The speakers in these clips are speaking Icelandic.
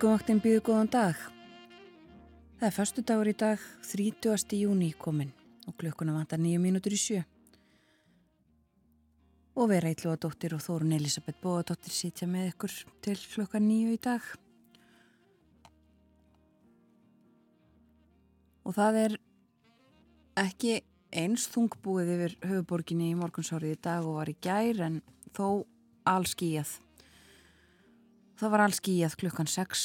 Morgumvaktin býðu góðan dag. Það er förstu dagur í dag, 30. júni komin og klukkuna vantar nýju mínútur í sjö. Og vera eitthvað dóttir og Þórun Elisabeth Bóadóttir sitja með ykkur til klukka nýju í dag. Og það er ekki eins þungbúið yfir höfuborginni í morgunsárið í dag og var í gær en þó allskíjað. Það var allskíjað klukkan 6,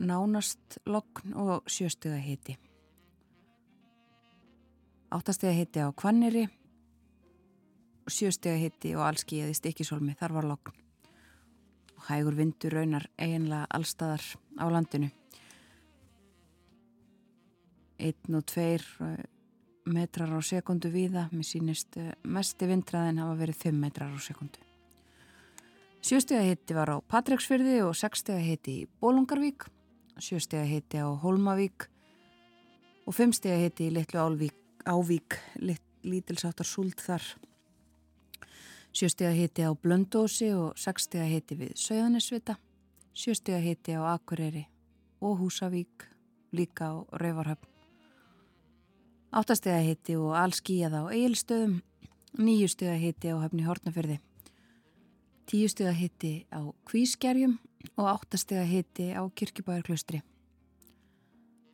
nánast lokn og sjöstuða hiti. Áttastega hiti á Kvanniri, sjöstuða hiti og allskíjað í Stikisólmi, þar var lokn. Og hægur vindur raunar eiginlega allstaðar á landinu. Einn og tveir eh, metrar á sekundu víða, mér sínist eh, mesti vindraðin hafa verið 5 metrar á sekundu. Sjöstega hitti var á Patræksfyrði og sextega hitti í Bólungarvík, sjöstega hitti á Holmavík og fimmstega hitti í Littlu Álvík, Ávík, lit, lítilsáttar súld þar. Sjöstega hitti á Blöndósi og sextega hitti við Söðanisvita, sjöstega hitti á Akureyri og Húsavík, líka á Rauvarhöfn. Áttastega hitti og allskíjað á Egilstöðum, nýjustega hitti á höfni Hortnafyrði tíu steg að hitti á Kvískerjum og áttasteg að hitti á Kirkjubæðarklaustri.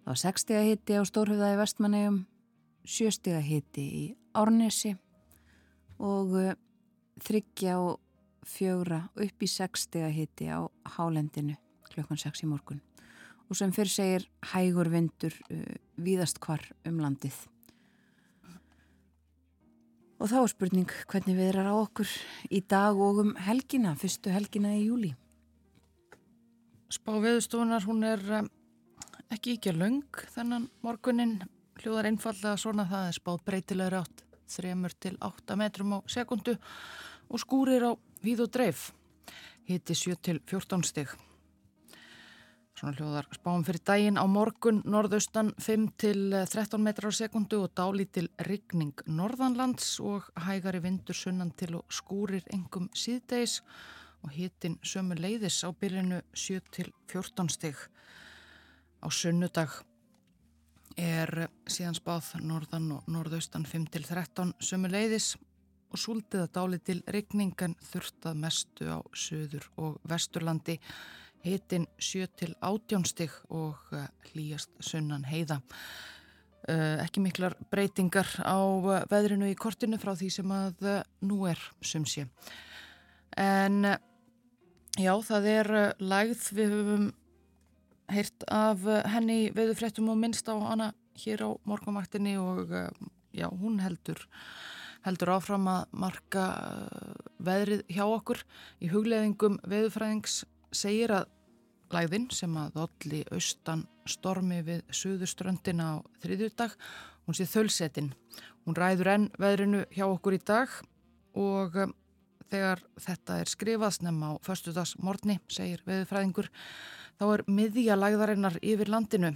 Það var sex steg að hitti á Stórhauðaði Vestmannegjum, sjö steg að hitti í Árnesi og uh, þryggja og fjögra upp í sex steg að hitti á Hálendinu klukkan sex í morgun. Og sem fyrir segir hægur vindur uh, víðast hvar um landið. Og þá er spurning hvernig við erum á okkur í dag og um helgina, fyrstu helgina í júli. Spá viðstofunar, hún er um, ekki ekki laung þennan morgunin, hljóðar einfallega svona það er spáð breytilegur átt 3 til 8 metrum á sekundu og skúrir á víð og dreif, hiti 7 til 14 stygg. Svona hljóðar spáum fyrir daginn á morgun, norðaustan 5 til 13 metrar á sekundu og dálítil rigning norðanlands og hægari vindur sunnan til og skúrir engum síðdeis og hitin sömu leiðis á byrjunu 7 til 14 stygg. Á sunnudag er síðan spáð norðan og norðaustan 5 til 13 sömu leiðis og súldiða dálítil rigning en þurftað mestu á söður og vesturlandi hitin 7 til 18 stig og eh, hlýjast sunnan heiða. Uh, ekki miklar breytingar á uh, veðrinu í kortinu frá því sem að nú er sumsi. En já, það er lægð, við höfum heyrt af henni veðufréttum og minnst á hana hér á morgumaktinni og já, hún heldur, heldur áfram að marka veðrið hjá okkur í hugleðingum veðufræðings segir að læðin sem að dolli austan stormi við suðuströndina á þriðjúdag, hún sé þölsetin. Hún ræður enn veðrinu hjá okkur í dag og um, þegar þetta er skrifað snemma á förstudagsmorni, segir veðufræðingur, þá er miðja læðarinnar yfir landinu.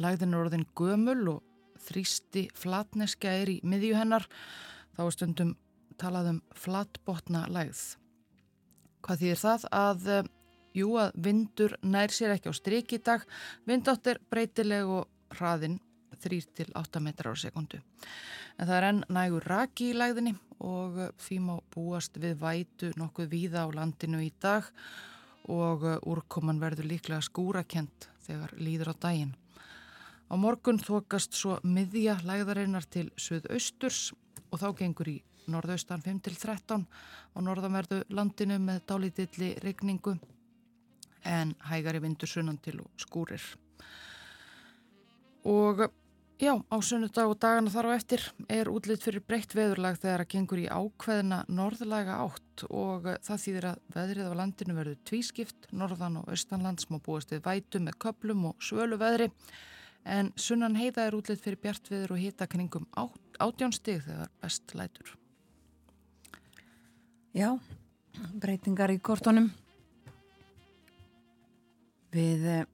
Læðin er orðin gömul og þrýsti flatneska er í miðju hennar, þá er stundum talað um flatbotna læð. Hvað þýðir það að um, Jú að vindur nær sér ekki á stryk í dag, vindátt er breytileg og hraðinn 3-8 metrar á sekundu. En það er enn nægur raki í læðinni og því má búast við vætu nokkuð víða á landinu í dag og úrkoman verður líklega skúrakent þegar líður á daginn. Á morgun þokast svo miðja læðarinnar til söðausturs og þá gengur í norðaustan 5-13 og norðanverðu landinu með dálítilli regningu en hægari vindur sunnan til og skúrir. Og já, á sunnudag og dagana þar á eftir er útlitt fyrir breytt veðurlag þegar að gengur í ákveðina norðlæga átt og það þýðir að veðrið á landinu verður tvískipt, norðan og austanlands má búast við vætu með köplum og svölu veðri en sunnan heiða er útlitt fyrir bjart veður og hita kringum átjánstig þegar best lætur. Já, breytingar í kortunum. Við eh,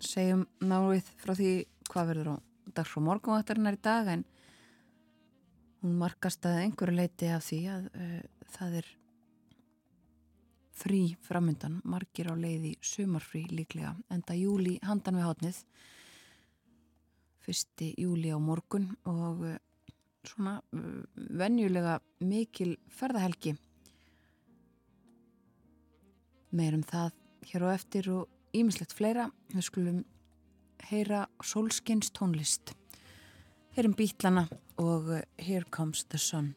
segjum náðuð frá því hvað verður á dags og morgunvættarinnar í dag en hún markast að einhverju leiti af því að uh, það er frí framundan, margir á leiði sumarfrí líklega, enda júli handan við hátnið, fyrsti júli á morgun og eh, svona eh, venjulega mikil ferðahelgi. Meirum það hér á eftir og ímislegt fleira, við skulum heyra Solskins tónlist. Heyrum bítlana og eh, Here Comes the Sun.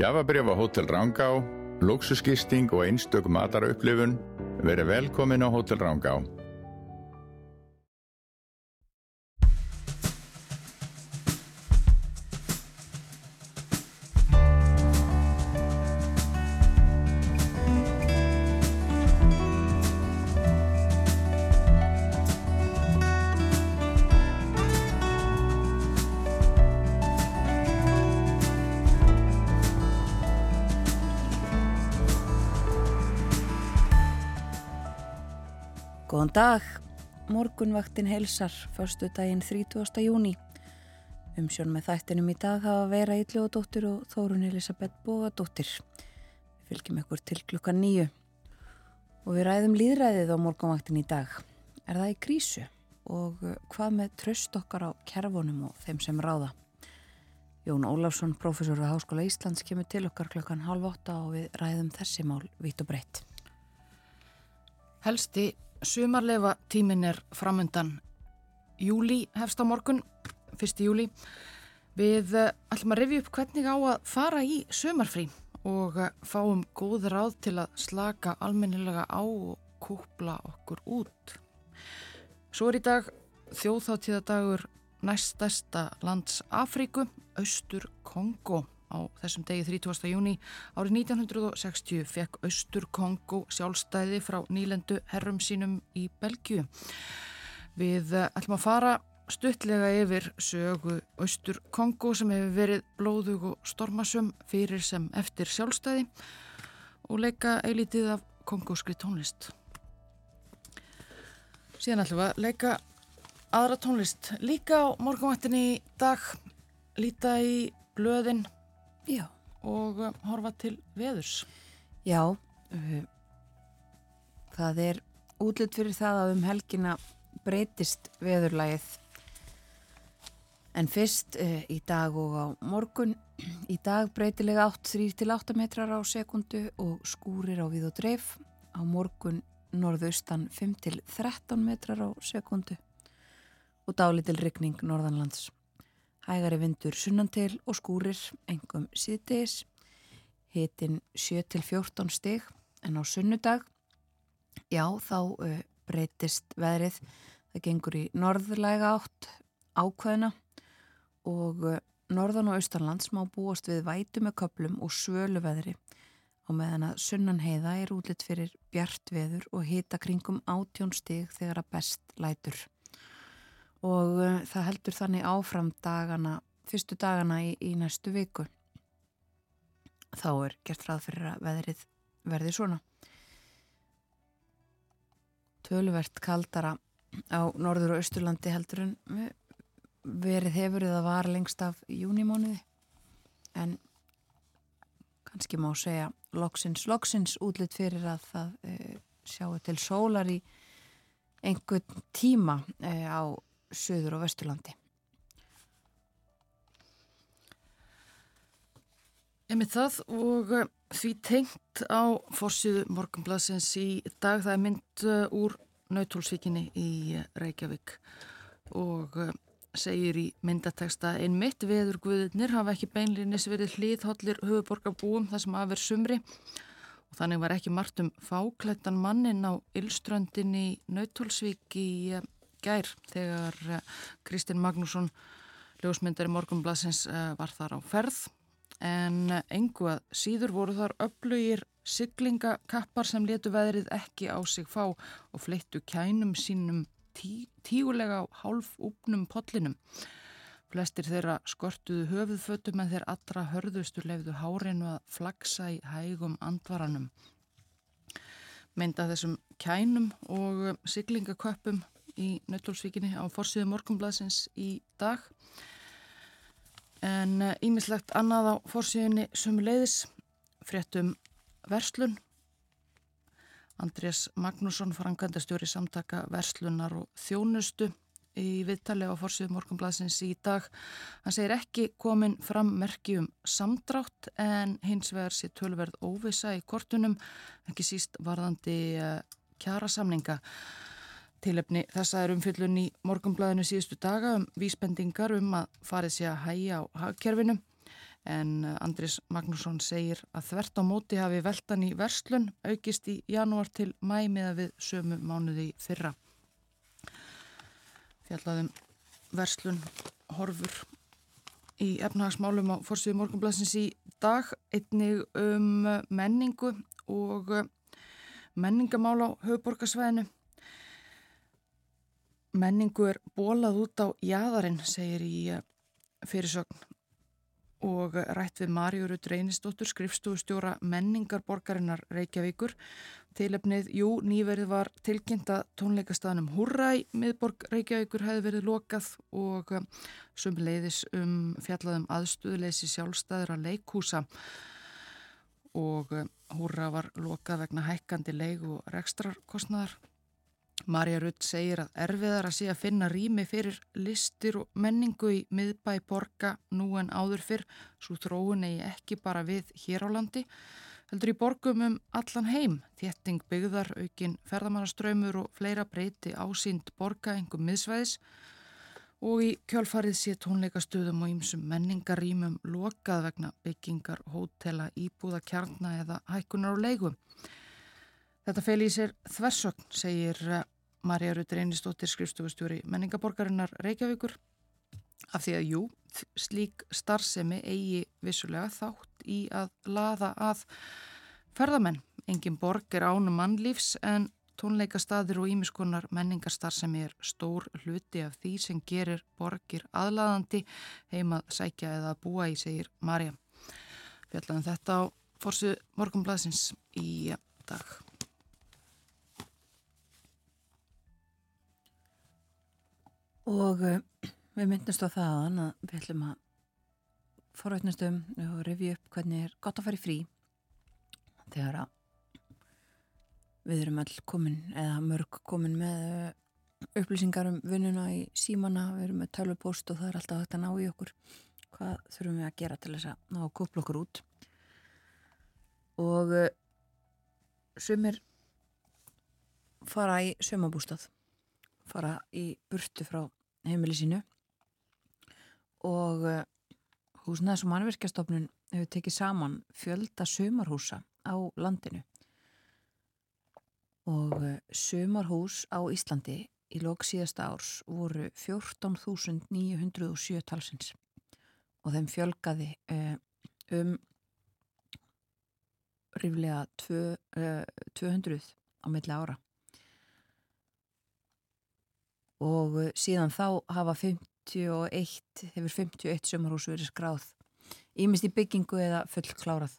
Gjafabrif á Hotel Rangá, luxusgisting og einstök matarauplifun verið velkomin á Hotel Rangá. Morgunvaktin heilsar, förstu daginn 30. júni. Umsjón með þættinum í dag hafa vera Ílljóðadóttir og Þórun Elisabeth Bógadóttir. Við fylgjum ykkur til klukkan nýju og við ræðum líðræðið á morgunvaktin í dag. Er það í krísu og hvað með tröst okkar á kerfunum og þeim sem ráða? Jón Ólafsson, professor við Háskóla Íslands, kemur til okkar klukkan halv åtta og við ræðum þessi mál vitt og breytt. Helsti Sumarlefa tímin er framundan júli hefst á morgun, 1. júli. Við eh, ætlum að revja upp hvernig á að fara í sömarfrí og eh, fáum góð ráð til að slaka almennilega á og kúpla okkur út. Svo er í dag þjóðþáttíðadagur næstesta lands Afríku, Östur Kongo. Á þessum degi 30. júni árið 1960 fekk Östur Kongo sjálfstæði frá nýlendu herrum sínum í Belgiu. Við ætlum að fara stuttlega yfir sögu Östur Kongo sem hefur verið blóðug og stormasum fyrir sem eftir sjálfstæði og leika eilítið af kongóskri tónlist. Síðan ætlum við að leika aðra tónlist líka á morgunvaktinni í dag, líta í blöðin Já. og uh, horfa til veðurs. Já, uh, það er útlut fyrir það að um helgina breytist veðurlægið. En fyrst uh, í dag og á morgun, í dag breytilega 3-8 metrar á sekundu og skúrir á við og dreif. Á morgun norðaustan 5-13 metrar á sekundu og dálitil ryggning norðanlands. Hægari vindur sunnantil og skúrir, engum síðdeis, hitin 7-14 stig en á sunnudag, já þá breytist veðrið, það gengur í norðlæga átt ákveðina og norðan og austanlands má búast við vætu með köplum og svölu veðri og meðan að sunnan heiða er útlitt fyrir bjart veður og hita kringum átjón stig þegar að best lætur og uh, það heldur þannig áfram dagana, fyrstu dagana í, í næstu viku. Þá er gert ráð fyrir að veðrið verði svona. Töluvert kaldara á norður og austurlandi heldur en verið hefur eða var lengst af júnimóniði en kannski má segja loksins, loksins útlitt fyrir að það e, sjáu til sólar í einhvern tíma e, á söður og vesturlandi. Emið það og uh, því tengt á fórsíðu morgunblassins í dag það er mynd uh, úr Nautólsvíkinni í uh, Reykjavík og segir í myndateksta einn mitt veður guðurnir hafa ekki beinlinis verið hlýðhollir höfuborgarbúum þar sem aðver sumri og þannig var ekki margt um fáklættan mannin á Ylströndin í Nautólsvík í gær þegar Kristinn Magnússon ljósmyndari morgunblassins var þar á ferð en engu að síður voru þar öflugir syklingakappar sem letu veðrið ekki á sig fá og fleittu kænum sínum tí, tígulega á hálf úpnum potlinum. Flestir þeirra skortuðu höfuðfötum en þeir allra hörðustu lefðu hárinu að flagsa í hægum andvaranum. Mynda þessum kænum og syklingaköppum í Nöttólsvíkinni á forsiðu morgumblaðsins í dag. En ímislegt eh, annað á fórsíðunni sumuleiðis fréttum verslun. Andrés Magnússon frangandastjóri samtaka verslunar og þjónustu í viðtali á fórsíðu morgunbladsins í dag. Hann segir ekki komin fram merki um samdrátt en hins vegar sé tölverð óvisa í kortunum ekki síst varðandi eh, kjara samninga Tilefni þessa er umfyllun í morgumblæðinu síðustu daga um vísbendingar um að farið sé að hæja á hagkerfinu en Andris Magnússon segir að þvert á móti hafi veltan í verslun aukist í janúar til mæ meða við sömu mánuði fyrra. Fjallaðum verslun horfur í efnahagsmálum á fórsvíðu morgumblæðsins í dag einnig um menningu og menningamál á höfuborgarsvæðinu menningu er bólað út á jæðarinn, segir í eh, fyrirsögn. Og rætt við Marjurud Reynistóttur, skrifstústjóra menningarborgarinnar Reykjavíkur. Tilefnið, jú, nýverið var tilkynnt að tónleikastaðnum Hurra í miðborg Reykjavíkur hefði verið lokað og eh, sum leiðis um fjallaðum aðstuðleysi sjálfstæðra leikhúsa. Og eh, Hurra var lokað vegna hækkandi leik og rekstrarkostnaðar Marja Rutt segir að erfiðar að sé að finna rými fyrir listir og menningu í miðbæ borga nú en áður fyrr, svo þróun eigi ekki bara við hér á landi, heldur í borgum um allan heim, þétting byggðar, aukin ferðamannaströymur og fleira breyti ásýnd borga engum miðsvæðis. Og í kjálfarið sé tónleikastöðum og ýmsum menningarýmum lokað vegna byggingar, hótela, íbúða, kjarna eða hækkunar og leikum. Þetta fel í sér þversögn, segir eh, Marja Rutur Einistóttir, skrifstofustjóri menningaborgarinnar Reykjavíkur, af því að jú, slík starfsemi eigi vissulega þátt í að laða að ferðamenn. Engin borg er ánum mannlífs en Tónleikastaðir og ímiskunnar menningarstar sem er stór hluti af því sem gerir borgir aðlaðandi heimað sækja eða búa í, segir Marja. Fjallaðum þetta á forsu morgumblaðsins í dag. Og uh, við myndumst á það að við ætlum að forvætnast um og revja upp hvernig er gott að fara í frí þegar að Við erum all komin, eða mörg komin með eh, upplýsingar um vinnuna í símana, við erum með tölvupost og það er alltaf hægt að ná í okkur. Hvað þurfum við að gera til þess að ná að kúpla okkur út? Og uh, sumir fara í sömabústað, fara í burtu frá heimili sínu. Og uh, húsnaðs og mannverkjastofnun hefur tekið saman fjölda sömarhúsa á landinu. Og eh, sumarhús á Íslandi í lók síðasta árs voru 14.907 talsins. Og þeim fjölgaði uh, um ríflega tvö, uh, 200 á milli ára og uh, síðan þá hafa 51, hefur 51 sumarhús verið skráð ímest í byggingu eða fullklárað.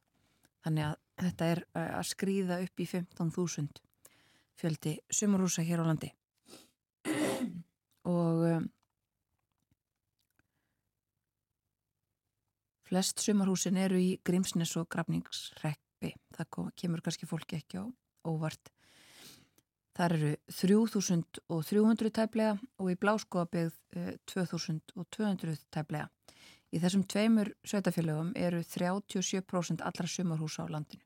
Þannig að þetta er að skrýða upp í 15.000 fjöldi sumarhúsa hér á landi. Og um, flest sumarhúsin eru í Grímsnes og Grafningsrekpi það kom, kemur kannski fólki ekki á óvart þar eru 3300 tæplega og í Bláskóabegð eh, 2200 tæplega í þessum tveimur sveitafélögum eru 37% allra sumarhúsa á landinu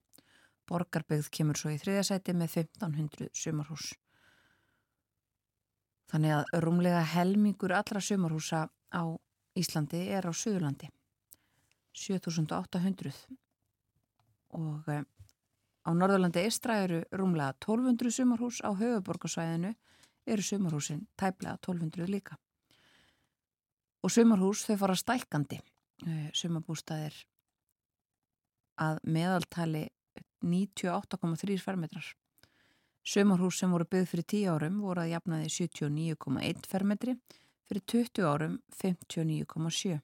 Borgarbyggð kemur svo í þriðasæti með 1500 sumarhús. Þannig að rúmlega helmingur allra sumarhúsa á Íslandi er á Suðurlandi. 7800 og eh, á Norðurlandi Istra eru rúmlega 1200 sumarhús á höfuborgarsvæðinu eru sumarhúsin tæplega 1200 líka. Og sumarhús þau fara stækandi. Sumarbústaðir að meðaltali 98,3 fermetrar. Sömarhús sem voru byggð fyrir 10 árum voru að jafnaði 79,1 fermetri, fyrir 20 árum 59,7.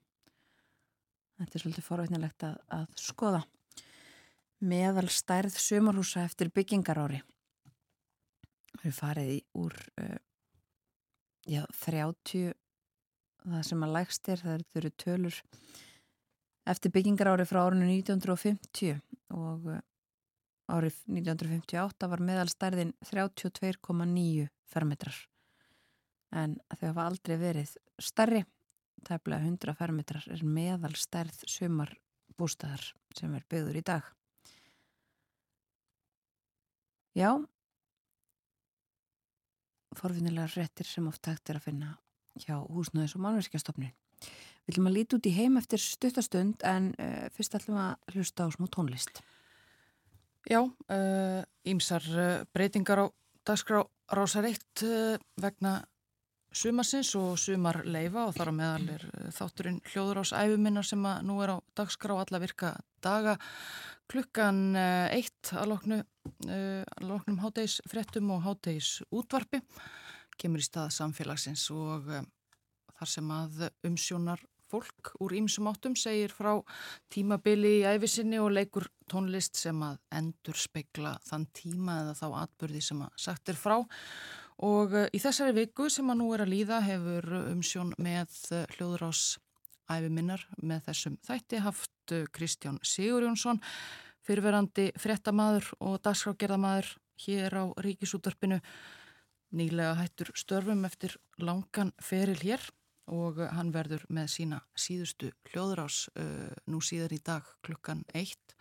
Þetta er svolítið forveitnilegt að, að skoða. Meðal stærð sömarhúsa eftir byggingarári. Við farið í úr uh, já, 30, það sem að lægst er, það eru tölur eftir byggingarári frá árinu 1950 og uh, Árið 1958 var meðalstærðin 32,9 fermetrar en þau hafa aldrei verið starri, tæplega 100 fermetrar er meðalstærð sumarbústæðar sem er byggður í dag. Já, forfinnilega réttir sem oft hægt er að finna hjá húsnöðis og mannverkjastofnin. Við viljum að líti út í heim eftir stuttastund en uh, fyrst ætlum að hlusta á smú tónlist. Já, ímsar uh, uh, breytingar á dagskrá rásar eitt vegna sumarsins og sumarleifa og þar á meðal er þátturinn hljóður ás æfuminnar sem að nú er á dagskrá alla virka daga klukkan uh, eitt að loknu, uh, loknum hátegis frettum og hátegis útvarpi kemur í stað samfélagsins og þar sem að umsjónar fólk úr ýmsum áttum segir frá tímabili í æfisinni og leikur tónlist sem að endur spekla þann tíma eða þá atbyrði sem að sagt er frá. Og eh, í þessari viku sem að nú er að líða hefur umsjón með eh, hljóðrás æfiminnar með þessum þætti haft eh, Kristján Sigurjónsson fyrverandi frettamæður og dagskrágerðamæður hér á Ríkisútarpinu nýlega hættur störfum eftir langan feril hér og hann verður með sína síðustu hljóðrás uh, nú síðar í dag klukkan eitt.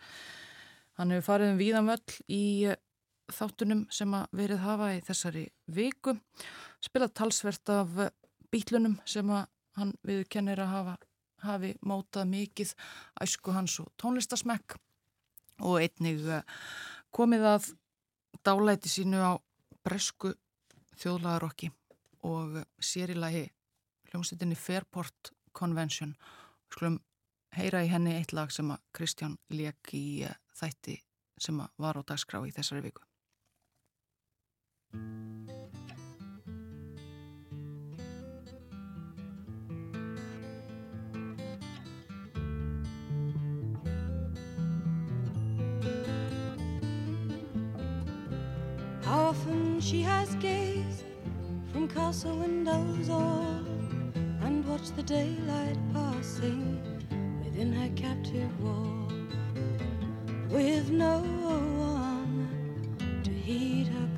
Hann hefur farið um víðanvöll í uh, þáttunum sem að verið hafa í þessari viku, spilað talsvert af bítlunum sem að hann viðkennir að hafa, hafi mótað mikið æsku hans og tónlistasmekk og einnig uh, komið að dálæti sínu á bresku þjóðlagarokki og sér í lagi hljómsveitinni Fairport Convention. Skulum heyra í henni eitt lag sem að Kristján leik í uh, þætti sem að var á dagskrá í þessari viku. Often she has gazed from castle windows all and watched the daylight passing within her captive wall with no one to heed her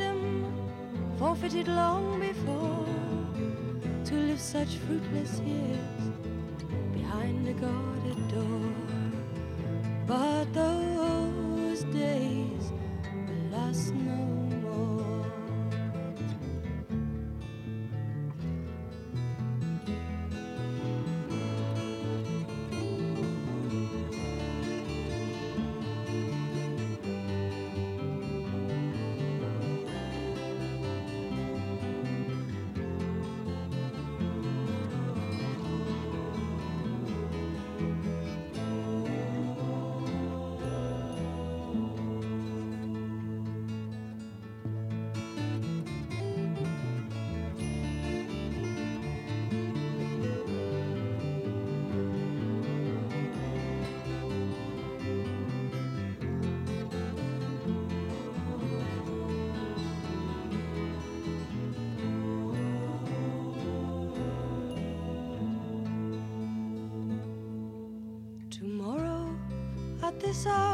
freedom forfeited long before to live such fruitless years behind a guarded door. But those days last no this all?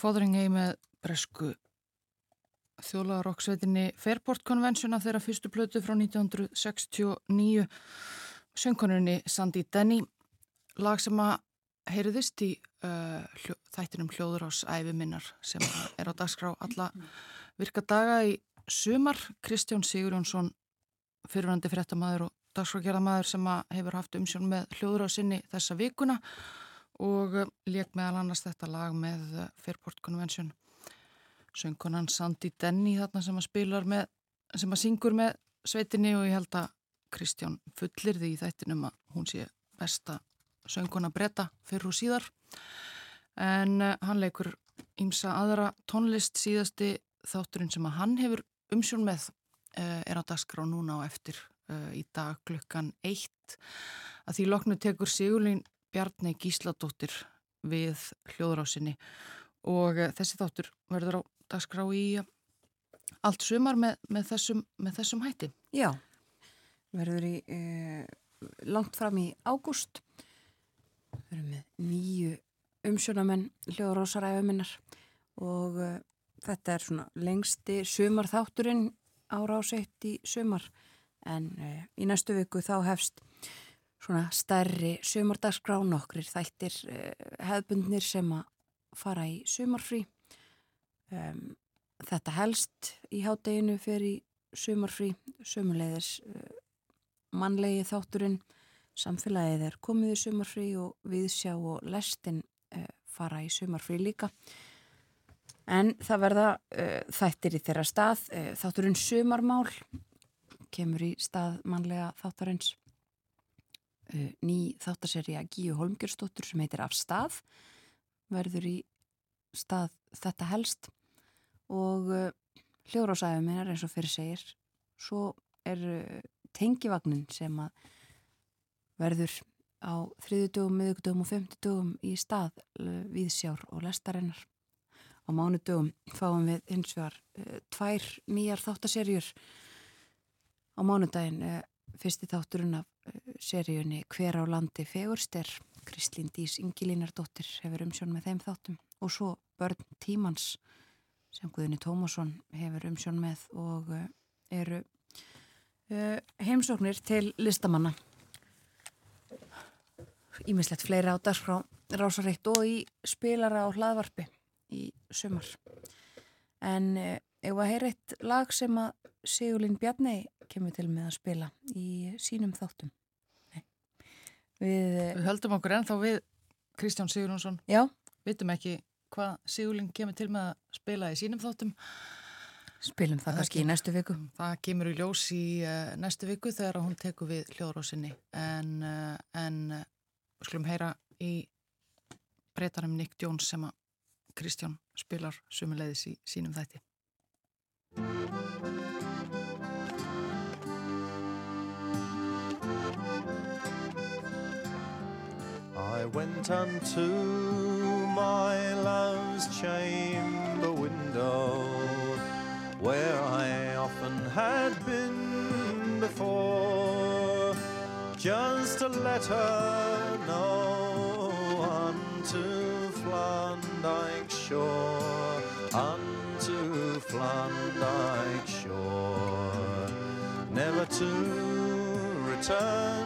Fóðringei með bresku þjólaroksveitinni Fairport Convention af þeirra fyrstu plötu frá 1969 söngkonunni Sandy Denny. Lag sem að heyriðist í uh, hljó, þættinum hljóður ás æfiminnar sem er á dagskrá alla virka daga í sumar. Kristján Sigurjónsson fyrirvandi fréttamaður og dagskrágerðamaður sem að hefur haft umsjón með hljóður á sinni þessa vikuna og leik meðal annars þetta lag með Fairport Convention. Söngkonan Sandy Denny þarna sem að spilar með, sem að syngur með sveitinni og ég held að Kristján fullir því í þættinum að hún sé besta söngkona breyta fyrir og síðar. En uh, hann leikur ímsa aðra tónlist. Síðasti þátturinn sem að hann hefur umsjón með er á dagskrá núna og eftir í dag klukkan eitt. Að því loknu tekur Sigurlín Bjarni Gísladóttir við hljóðrásinni. Og þessi þáttur verður á dagskrá í allt sumar með, með, þessum, með þessum hætti. Já, verður í eh, langt fram í ágúst. Verður með nýju umsjónamenn hljóðrásaræðu minnar. Og eh, þetta er svona lengsti sumar þátturinn áráseitt í sumar. En eh, í næstu viku þá hefst svona stærri sumardagsgrá nokkrir þættir eh, hefðbundnir sem að fara í sumarfrí. Um, þetta helst í hádeginu fyrir sumarfrí, sumulegðis uh, mannlegi þátturinn, samfélagið er komið í sumarfrí og viðsjá og lestin uh, fara í sumarfrí líka. En það verða uh, þættir í þeirra stað, þátturinn sumarmál kemur í stað mannlega þáttarins ný þáttaserja Gíu Holmgjörsdóttur sem heitir Af stað verður í stað þetta helst. Og uh, hljóðrásæðum minnar eins og fyrir segir svo er uh, tengivagnin sem að verður á þriðudögum, miðugdögum og femtudögum í stað viðsjár og lestarinnar. Á mánudögum fáum við hins vegar tvær nýjar þáttaserjur á mánudaginn uh, fyrsti þátturinn af seríunni Hver á landi fegurster Kristlín Dís Ingilínardóttir hefur umsjón með þeim þáttum. Og svo Börn Tímans sem Guðni Tómasson hefur umsjón með og uh, eru uh, heimsóknir til listamanna. Ímislegt fleira á dagskrá rásareitt og í spilara á hlaðvarpi í sumar. En ef að heyra eitt lag sem að Sigurlinn Bjarni kemur til með að spila í sínum þáttum. Við, uh, Við höldum okkur ennþá við Kristján Sigurjónsson, já, vitum ekki hvað Sigurling kemur til með að spila í sínum þáttum. spilum það Það kannski í næstu viku Það kemur í ljós í uh, næstu viku þegar hún tekur við hljóðrósinni en, uh, en uh, skulum heyra í breytanum Nick Jones sem að Kristján spilar sumuleiðis í sínum þætti. I went unto my love's chamber window, where I often had been before, just to let her know unto Flandike shore, unto Flandike shore, never to return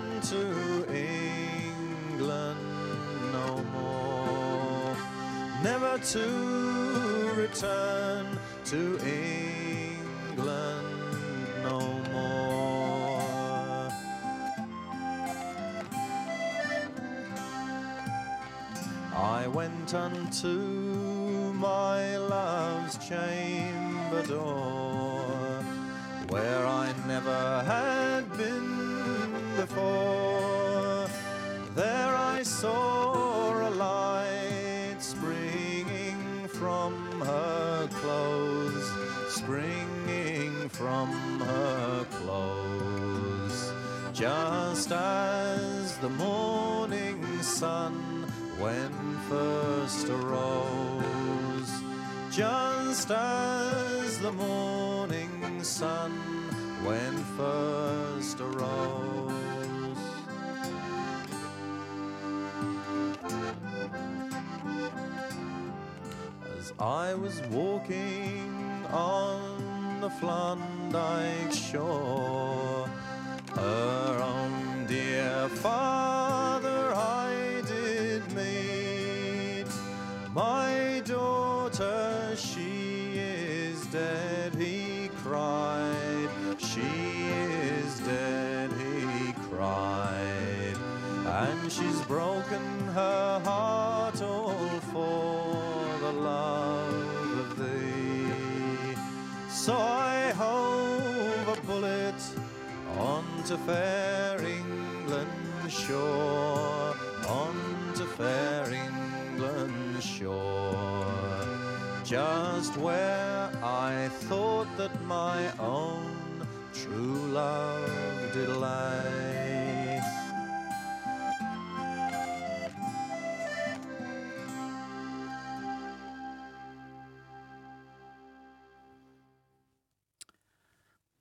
to return to England no more. I went unto my love's chamber door, where I never had been before. There I saw from her clothes, springing from her clothes, just as the morning sun when first arose, just as the morning sun when first arose. As I was walking on the Flandike shore, her own dear father I did meet. My daughter, she is dead, he cried. She is dead, he cried. And she's broken her heart So I hove a bullet onto fair England shore, onto fair England shore, just where I thought that my own true love did lie.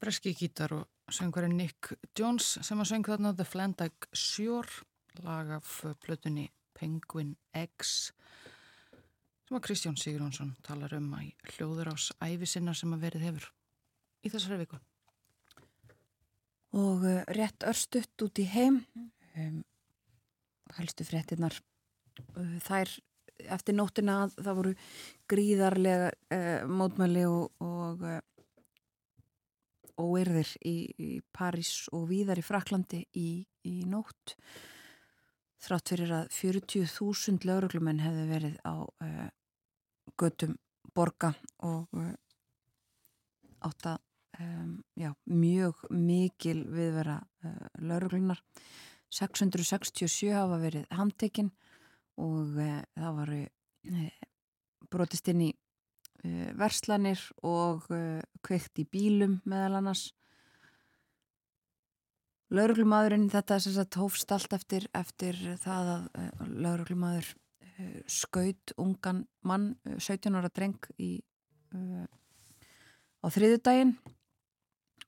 Breski gítar og söngvarinn Nick Jones sem að söng þarna The Flandike Shore lag af plötunni Penguin Eggs sem að Kristján Sigurjónsson talar um að hljóður ás æfisinnar sem að verið hefur í þessari viku. og uh, rétt örstutt út í heim um, helstu fréttinnar uh, þær eftir nóttina að það voru gríðarlega uh, mótmæli og, og óerðir í, í París og víðar í Fraklandi í, í nótt þrátt fyrir að 40.000 lauruglumenn hefði verið á uh, göttum borga og uh, átt að um, já, mjög mikil viðvera uh, lauruglunar 667 hafa verið handtekinn og það varu brotist inn í verslanir og kveikt í bílum meðal annars Lauruglumadurinn, þetta er sem sagt hófst allt eftir, eftir það að uh, lauruglumadur skaut ungan mann, uh, 17 ára dreng í, á þriðudaginn.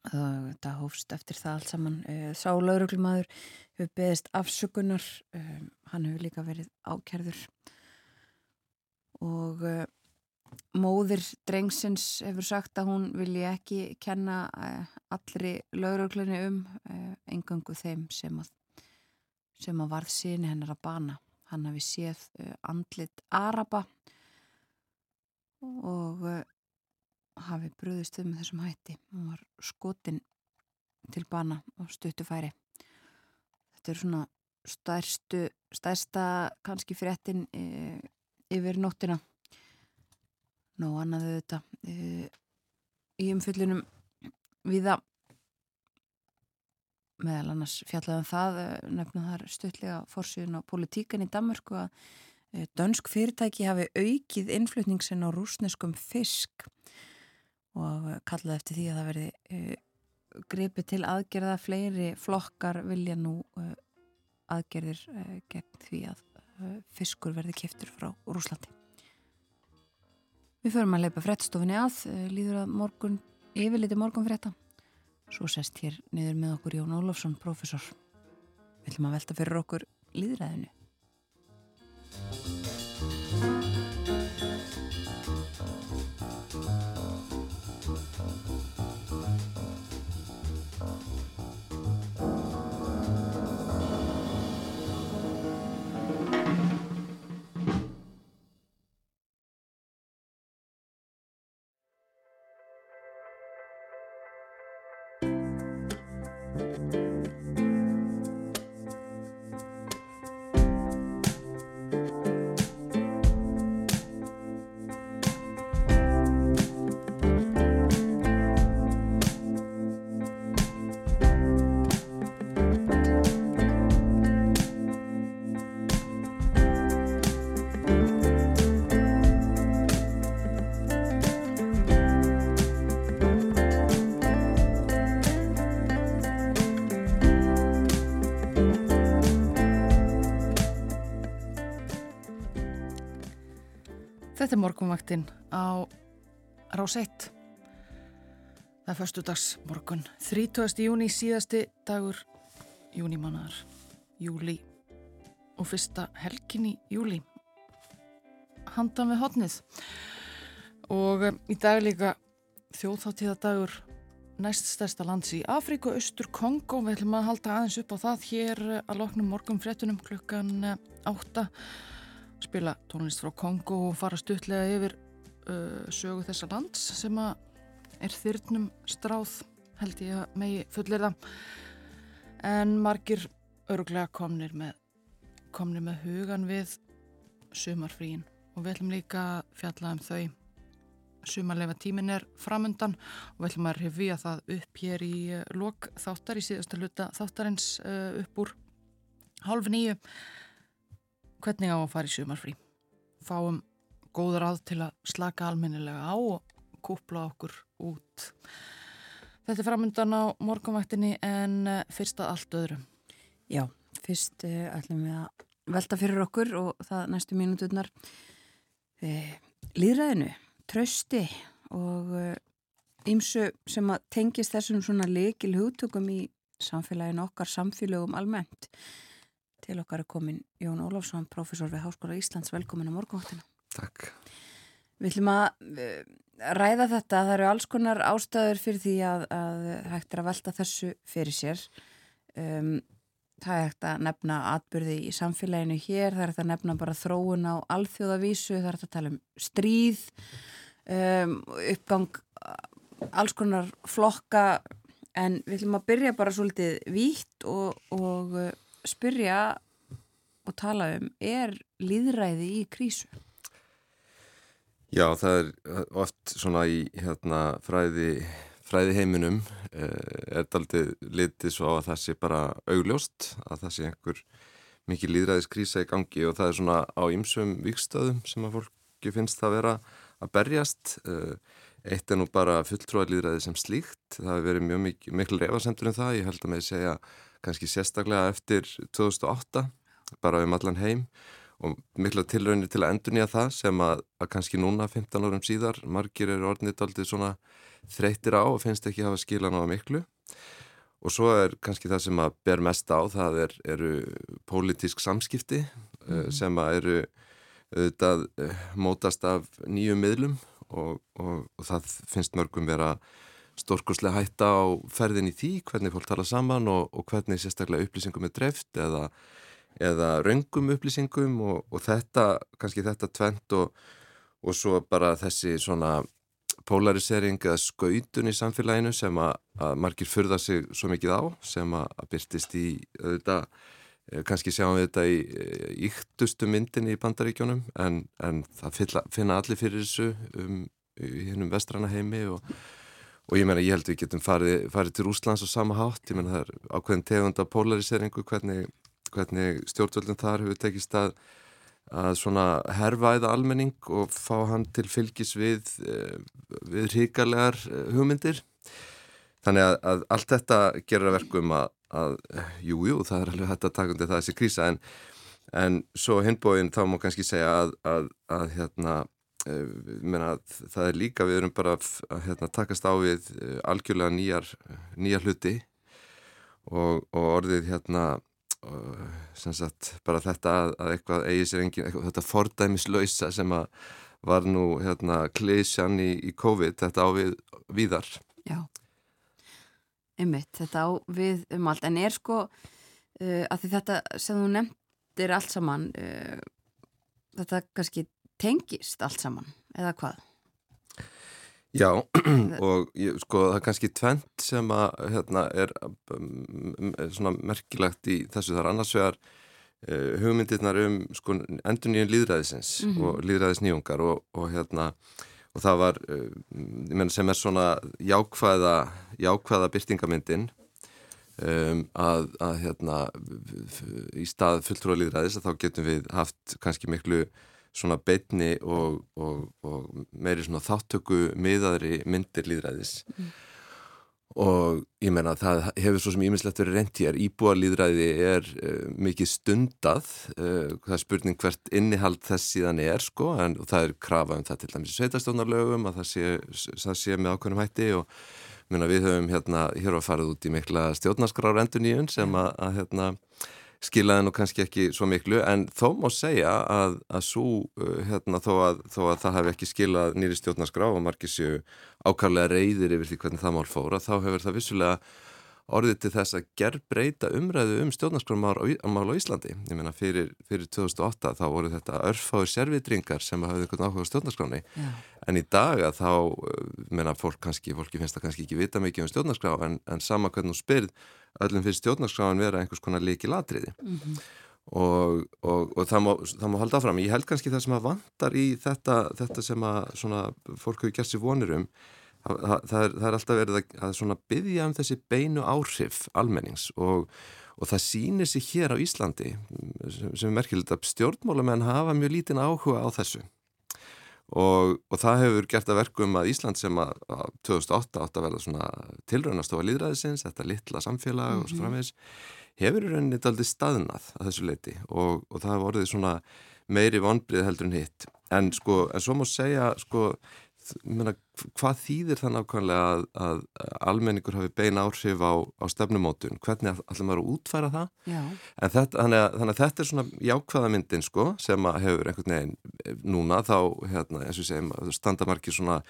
Þetta hófst eftir það allt saman. Sá lauruglumadur hefur beðist afsökunar, hann hefur líka verið ákerður og móðir drengsins hefur sagt að hún vilji ekki kenna eh, allri lauruglunni um eh, engangu þeim sem að, sem að varð síni hennar að bana. Hann hafi séð eh, andlit Araba og hafi bröðist um þessum hætti. Hún var skotin til bana og stuttufæri. Þetta er svona stærstu, stærsta kannski fréttin yfir nóttina Nó annaðu þetta e, í umfyllinum viða meðal annars fjallaðum það e, nefna þar stöðlega fórsýðun á politíkan í Danmörku að e, dönsk fyrirtæki hafi aukið innflutningsin á rúsneskum fisk og kallaði eftir því að það verði e, greipið til aðgerða fleiri flokkar vilja nú aðgerðir gegn því að fiskur verði kiptur frá Rúslandi. Við förum að leipa frettstofinni að, eh, líður að morgun, yfirliti morgun fretta. Svo sest hér niður með okkur Jón Ólafsson, profesor. Við ætlum að velta fyrir okkur líðræðinu. Morgunvaktinn á Ráseitt. Það er förstu dags morgun. 30. júni síðasti dagur júnimánaðar. Júli og fyrsta helgin í júli. Handan við hotnið. Og um, í dag líka þjóðþáttíðadagur næst stærsta lands í Afríku, Östur Kongo. Við ætlum að halda aðeins upp á það hér að loknum morgun fréttunum klukkan 8 spila tónlist frá Kongo og fara stuttlega yfir uh, sögu þessa lands sem er þyrnum stráð held ég að megi fullir það en margir örglega komnir með komnir með hugan við sumarfríin. Og við ætlum líka að fjalla um þau. Sumarleifa tímin er framundan og við ætlum að revja það upp hér í uh, lok þáttar í síðasta hluta þáttarins uh, upp úr hálf nýju hvernig á að fara í sumarfrí. Fáum góð ráð til að slaka almennilega á og kúpla okkur út. Þetta er framöndan á morgunvaktinni en eh, fyrst að allt öðru. Já, fyrst uh, ætlum við að velta fyrir okkur og það næstu mínuturnar uh, eh, líðræðinu, trösti og uh, sem að tengist þessum svona leikil hugtökum í samfélaginu okkar samfélögum almennt. Til okkar er komin Jón Ólafsson, profesor við Háskóla Íslands. Velkomin á morgunváttina. Takk. Við ætlum að eh, ræða þetta. Það eru alls konar ástæður fyrir því að, að hægt er að velta þessu fyrir sér. Um, það er hægt að nefna atbyrði í samfélaginu hér, það er hægt að nefna bara þróun á alþjóðavísu, það er hægt að tala um stríð, um, uppgang alls konar flokka en við ætlum að byrja bara svolítið vítt og, og uh, spyrja og tala um er líðræði í krísu? Já, það er oft svona í hérna, fræði, fræði heiminum eh, er daldið litið svo á að það sé bara augljóst, að það sé einhver mikið líðræðiskrísa í gangi og það er svona á ymsum vikstöðum sem að fólki finnst það vera að berjast. Eh, eitt er nú bara fulltrúarlýðræði sem slíkt, það hefur verið mjög mikil, refasemtur um það, ég held að með segja kannski sérstaklega eftir 2008, bara um allan heim og mikla tilraunir til að endurnýja það sem að, að kannski núna 15 árum síðar margir eru orðnit aldrei svona þreytir á og finnst ekki hafa skilan á miklu og svo er kannski það sem að ber mest á það er, eru pólitísk samskipti mm -hmm. sem að eru auðvitað eh, mótast af nýju miðlum og, og, og það finnst mörgum vera stórkurslega hætta á ferðin í því hvernig fólk tala saman og, og hvernig sérstaklega upplýsingum er dreft eða eða raungum upplýsingum og, og þetta, kannski þetta tvent og, og svo bara þessi svona polarisering eða skautun í samfélaginu sem að, að margir fyrða sig svo mikið á sem að, að byrtist í auðvitað, eh, kannski sjáum við þetta í yktustu myndin í bandaríkjónum en, en það finna allir fyrir þessu um, í hennum vestrana heimi og, og ég meina ég held við getum farið, farið til Úslands og sama hátt, ég meina það er ákveðin tegunda polariseringu hvernig hvernig stjórnvöldin þar hefur tekist að, að svona herfaða almenning og fá hann til fylgis við, eh, við ríkalegar eh, hugmyndir. Þannig að, að allt þetta gerir að verkum að, að jú, jú, það er alveg hægt að taka undir það þessi krísa en, en svo hinbóin þá má kannski segja að, hérna, Meina, það er líka, við erum bara að hérna, takast á við algjörlega nýjar, nýjar hluti og, og orðið hérna sem sagt bara þetta að, að eitthvað eigi sér engin, eitthvað, þetta fordæmislausa sem að var nú hérna klísjan í, í COVID, þetta á við viðar. Já, einmitt, þetta á við um allt, en er sko uh, að þetta sem þú nefndir allt saman, uh, þetta kannski tengist allt saman, eða hvað? Já, og ég, sko það er kannski tvent sem að hérna er um, svona merkilagt í þessu þar annars vegar uh, hugmyndirnar um sko endur nýjum líðræðisins mm -hmm. og líðræðisnýjungar og, og hérna og það var, uh, ég menn sem er svona jákvæða, jákvæða byrtingamyndin um, að, að hérna í stað fulltrúa líðræðis að þá getum við haft kannski miklu svona beitni og, og, og meiri svona þáttöku miðaðri myndir líðræðis mm. og ég menna það hefur svo sem ímislegt verið reynd hér. Íbúa líðræði er uh, mikið stundað. Uh, það er spurning hvert innihald þess síðan er sko en það er krafa um það til dæmis sveitastónarlögum að það sé, það sé með ákveðnum hætti og menna, við höfum hérna hér á farið út í mikla nýjun sem að, að hérna skilaði nú kannski ekki svo miklu en þó má segja að, að svo, uh, hérna, þó, að, þó að það hef ekki skilað nýri stjórnarskrá og margir séu ákarlega reyðir yfir því hvernig það mál fóra, þá hefur það vissulega orðið til þess að gerð breyta umræðu um stjórnarskramál á Íslandi. Ég meina fyrir, fyrir 2008 þá voru þetta örfáður servitringar sem hafði einhvern áhuga stjórnarskráni Já. en í dag að þá meina fólk kannski, fólki finnst það kannski ekki vita mikið um stjórnarskrá en, en sama hvernig þú spyrð öllum finnst stjórnarskráin vera einhvers konar líki latriði mm -hmm. og, og, og það, má, það má halda fram. Ég held kannski það sem að vantar í þetta, þetta sem að svona, fólk hefur gert sér vonir um það, það, er, það er alltaf verið að, að byggja um þessi beinu áhrif almennings og, og það sýnir sér hér á Íslandi sem, sem er merkilegt að stjórnmálamenn hafa mjög lítinn áhuga á þessu og, og það hefur gert að verkum að Ísland sem að, að 2008 átt að verða svona tilraunastofa líðræðisins, þetta litla samfélag mm -hmm. og svo mhm. framvegs hefur í rauninni aldrei staðnað að þessu leiti og, og það hefur orðið svona meiri vonbrið heldur en hitt en sko, en svo má segja sko Meina, hvað þýðir það nákvæmlega að, að almenningur hafi bein áhrif á, á stefnumótun, hvernig ætlum maður að útfæra það? Þetta, þannig, að, þannig að þetta er svona jákvæða myndin sko, sem hefur einhvern veginn eh, núna þá hérna, eins og segjum standamarki svona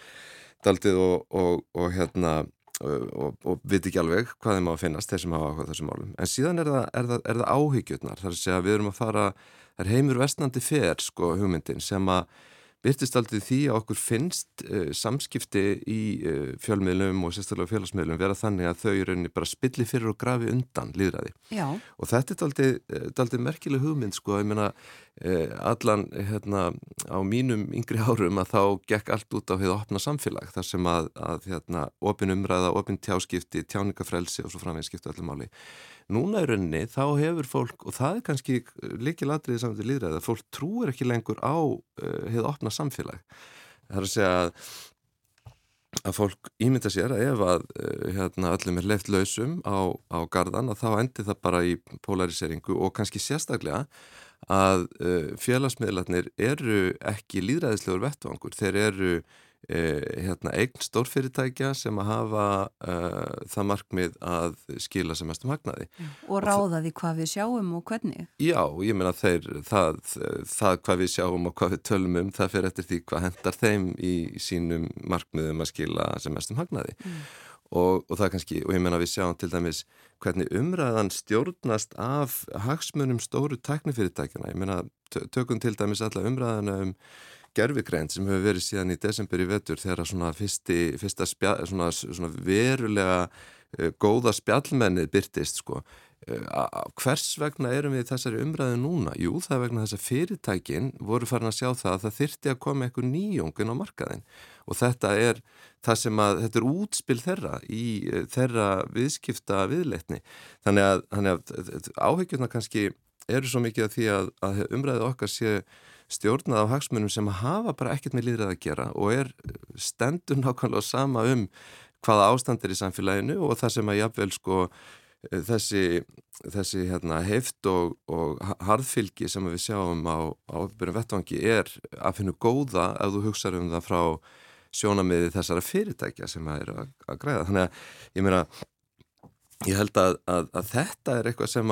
daldið og, og, og hérna og, og viti ekki alveg hvað þeim á að finnast þeir sem hafa áhuga þessum málum. En síðan er það, er það, er það áhyggjurnar. Þar að segja við erum að fara það er heimur vestnandi fer sko hugmyndin sem að byrtist aldrei því að okkur finnst uh, samskipti í uh, fjölmiðlum og sérstaklega félagsmiðlum vera þannig að þau eru bara spilli fyrir og grafi undan líðræði. Já. Og þetta er aldrei, aldrei merkileg hugmynd sko, ég meina uh, allan hérna á mínum yngri árum að þá gekk allt út á hefðu opna samfélag þar sem að, að hérna opin umræða, opin tjáskipti, tjáningafrelsi og svo framveginn skiptu öllum máli núna í rauninni þá hefur fólk, og það er kannski líkið ladriðið saman til líðræðið, að fólk trúir ekki lengur á uh, hefðu opna samfélag. Það er að segja að, að fólk ímynda sér að ef að uh, hérna, öllum er leift lausum á, á gardan að þá endir það bara í polariseringu og kannski sérstaklega að uh, félagsmiðlarnir eru ekki líðræðislegur vettvangur, þeir eru Eh, hérna, eign stórfyrirtækja sem að hafa uh, það markmið að skila sem mestum hagnaði. Og ráða því hvað við sjáum og hvernig? Já, ég meina þeir, það, það hvað við sjáum og hvað við tölum um, það fyrir eftir því hvað hendar þeim í sínum markmiðum að skila sem mestum hagnaði. Mm. Og, og það kannski, og ég meina við sjáum til dæmis hvernig umræðan stjórnast af hagsmunum stóru tæknifyrirtækjana. Ég meina, tökum til dæmis alla umræðana um gerfigrænt sem hefur verið síðan í desember í vetur þegar svona, fyrsti, fyrsta spja, svona, svona verulega uh, góða spjallmennið byrtist sko. Uh, hvers vegna erum við þessari umræðu núna? Jú, það er vegna þess að fyrirtækin voru farin að sjá það að það þyrti að koma eitthvað nýjóngun á markaðin og þetta er það sem að, þetta er útspil þeirra í uh, þeirra viðskipta viðleitni. Þannig að, að áhyggjurna kannski eru svo mikið að því að, að umræðu okkar sé stjórnað á hagsmunum sem hafa bara ekkert með líðræð að gera og er stendur nákvæmlega sama um hvaða ástand er í samfélaginu og það sem að jafnvel sko þessi, þessi hérna, heift og, og harðfylgi sem við sjáum á ábyrjum vettvangi er að finna góða ef þú hugsaður um það frá sjónamiði þessara fyrirtækja sem að er að, að græða. Þannig að ég meina Ég held að, að, að þetta er eitthvað sem,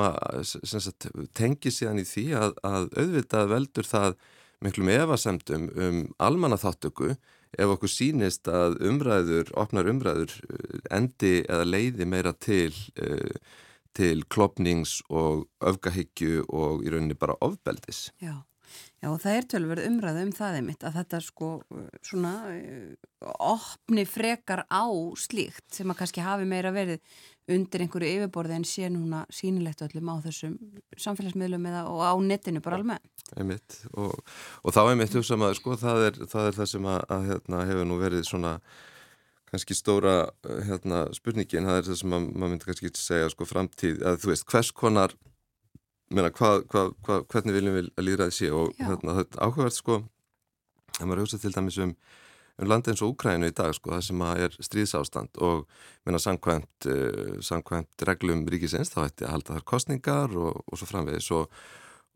sem tengi síðan í því að, að auðvitað veldur það miklu með evasemdum um almannaþáttöku ef okkur sínist að umræður, opnar umræður eh, endi eða leiði meira til, uh, til klopnings og öfgahyggju og í rauninni bara ofbeldis. Já. Já og það er tölverð umræðu um það einmitt að þetta sko svona opni frekar á slíkt sem að kannski hafi meira verið undir einhverju yfirborði en sé núna sínilegt öllum á þessum samfélagsmiðlum eða og á netinu bara alveg. Einmitt. Og, og þá einmitt hugsa maður sko það er það, er það sem að, að hérna, hefur nú verið svona kannski stóra hérna, spurningin, það er það sem að, maður myndi kannski segja sko framtíð að þú veist hvers konar meina, hvað, hvað, hvað, hvernig viljum við að líðræði sé? Og hérna, þetta er áhugavert sko að maður hugsa til dæmis um, um landi eins og Úkrænu í dag sko það sem er stríðsástand og meina samkvæmt, uh, samkvæmt reglum ríkisins þá ætti að halda þar kostningar og, og svo framvegis og,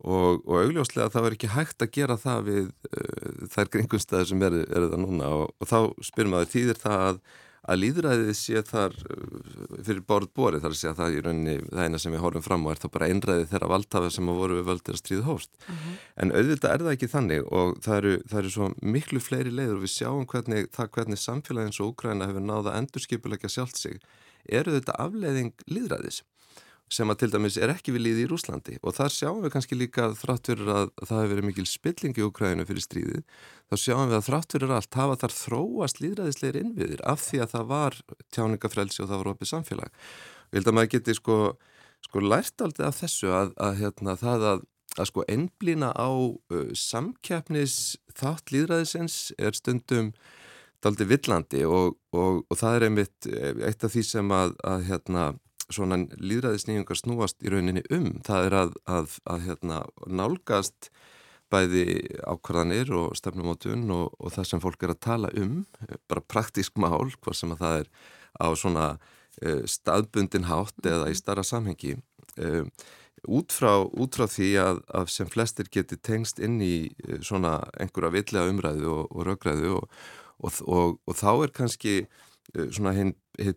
og, og augljóslega það verður ekki hægt að gera það við uh, þær gringumstæðir sem eru er það núna og þá spyrum maður tíðir það að að líðræðið sé þar uh, fyrir borð borið þar að segja að það í rauninni það eina sem við horfum fram á er þá bara einræðið þeirra valdhafa sem að voru við völdir að stríða hóst uh mhm. -huh. en auðvitað er það ekki þannig og það eru, það eru svo miklu fleiri leiður og við sjáum hvernig það hvernig samfélagin svo Úgræna hefur náða endurskipulegja sjálft sig eru þetta afleiðing líðræðis sem að til dæmis er ekki við líði í Rúslandi og þar sjáum við kannski líka þrátt fyrir að það hefur verið mikil spilling í Ukraínu fyrir stríðið, þá sjáum við að þrátt fyrir allt hafa þar þróast líðræðisleir innviðir af því að það var tjáningafrelsi og það var opið samfélag. Ég held að maður geti sko, sko lært aldrei af þessu að, að hérna, það að, að sko ennblýna á uh, samkjafnis þátt líðræðisins er stundum daldi villandi og, og, og það er einmitt eitt af því sem að, að hérna svona líðræðisnýjungar snúast í rauninni um. Það er að hérna, nálgast bæði ákvarðanir og stefnumótun og, og það sem fólk er að tala um, bara praktísk mál, hvað sem að það er á svona uh, staðbundin hátt eða í starra samhengi. Uh, út, frá, út frá því að, að sem flestir geti tengst inn í uh, svona einhverja villega umræðu og, og röggræðu og, og þá er kannski svona hinn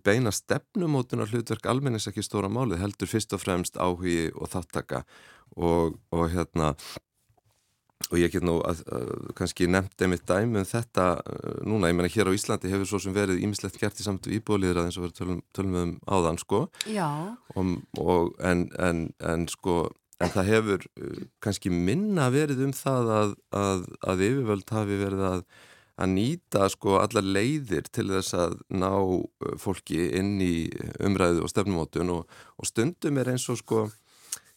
beina stefnumótunar hlutverk almennings ekki stóra málið heldur fyrst og fremst áhugi og þáttaka og, og hérna og ég get nú að, að, kannski nefnt einmitt dæmi um þetta uh, núna, ég menna hér á Íslandi hefur svo sem verið ímislegt gert í samt íbúliðrað eins og verið tölum, tölum um áðan sko. Og, og, en, en, en sko en það hefur uh, kannski minna verið um það að, að, yfirvöld hafi verið að að nýta sko allar leiðir til þess að ná uh, fólki inn í umræðu og stefnumótun. Og, og stundum er eins og sko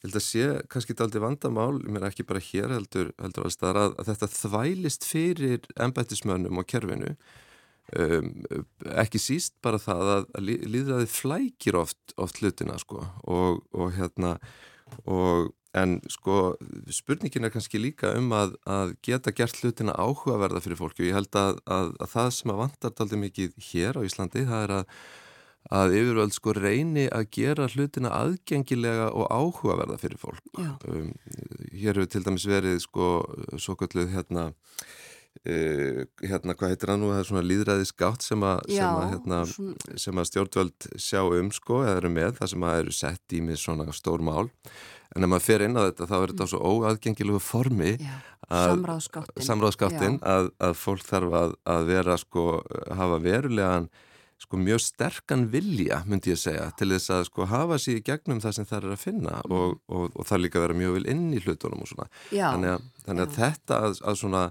ég held að sé kannski þetta aldrei vandamál, mér er ekki bara hér heldur, heldur alls þar að, að þetta þvælist fyrir embættismönnum og kerfinu. Um, ekki síst bara það að, að líðræði flækir oft, oft hlutina sko og, og hérna og en sko spurningin er kannski líka um að, að geta gert hlutina áhugaverða fyrir fólki og ég held að, að, að það sem að vantar aldrei mikið hér á Íslandi það er að að yfirvöld sko reyni að gera hlutina aðgengilega og áhugaverða fyrir fólk. Um, hér hefur til dæmis verið sko svo kalluð hérna Uh, hérna, hvað heitir það nú, það er svona líðræðisgátt sem að, Já, sem að, hérna, svona... sem að stjórnvöld sjá um sko, eða eru með, það sem að eru sett í með svona stór mál, en ef maður fer inn á þetta þá er þetta á svo óaðgengilegu formi samráðskáttin, samráðskáttin að, að fólk þarf að, að vera sko, hafa verulegan sko mjög sterkan vilja, myndi ég segja, til þess að sko hafa sér í gegnum það sem það er að finna mm. og, og, og það líka vera mjög vil inn í hlutunum og svona. Já, þannig að, þannig að þetta að, að svona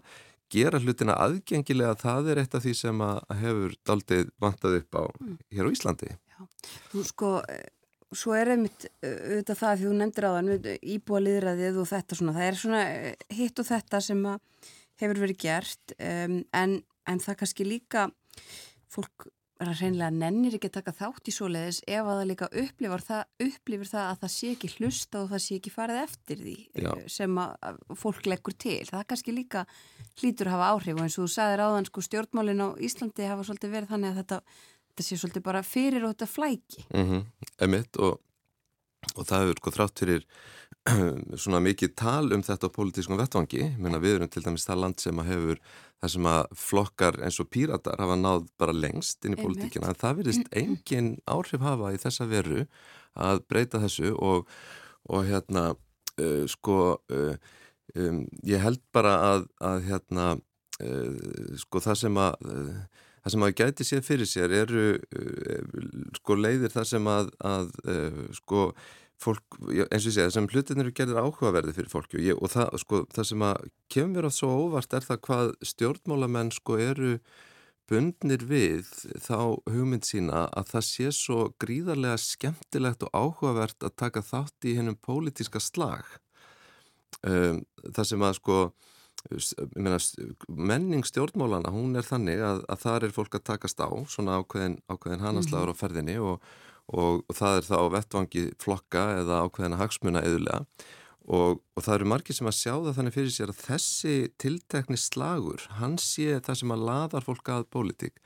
gera hlutina aðgengilega, það er eitt af því sem að hefur daldið vantað upp á mm. hér á Íslandi. Já, þú sko, svo er einmitt auðvitað það því þú nefndir á þann íbúa liðræðið og þetta svona, það er svona hitt og þetta sem hefur verið gert um, en, en það kannski líka fólk að reynilega nennir ekki að taka þátt í svoleiðis ef að það líka upplifir það, upplifir það að það sé ekki hlusta og það sé ekki farið eftir því Já. sem að fólk leggur til. Það kannski líka hlýtur að hafa áhrif og eins og þú sagðir áðan sko stjórnmálin á Íslandi hafa svolítið verið þannig að þetta, þetta sé svolítið bara fyrir og þetta flæki. Mm -hmm. Emitt og, og það hefur sko þrátt fyrir svona mikið tal um þetta á pólitískum vettvangi, menna við erum til dæmis það land sem að hefur það sem að flokkar eins og píratar hafa náð bara lengst inn í pólitíkina. En það verðist engin áhrif hafa í þessa veru að breyta þessu og, og hérna uh, sko uh, um, ég held bara að, að hérna uh, sko það sem að það sem að gæti séð fyrir sér eru sko leiðir það sem að, að sko fólk, eins og ég segja, þessum hlutin eru gerðir áhugaverði fyrir fólki og, ég, og það, sko, það sem að kemur átt svo óvart er það hvað stjórnmálamenn sko eru bundnir við þá hugmynd sína að það sé svo gríðarlega skemmtilegt og áhugavert að taka þátt í hennum pólitíska slag. Um, það sem að sko Meina, menning stjórnmálana hún er þannig að, að það er fólk að takast á svona ákveðin, ákveðin hanaslagur á ferðinni og, og, og það er þá vettvangi flokka eða ákveðina hagsmuna eðulega og, og það eru margir sem að sjá það þannig fyrir sér að þessi tiltekni slagur, hann sé það sem að laðar fólk að pólitík.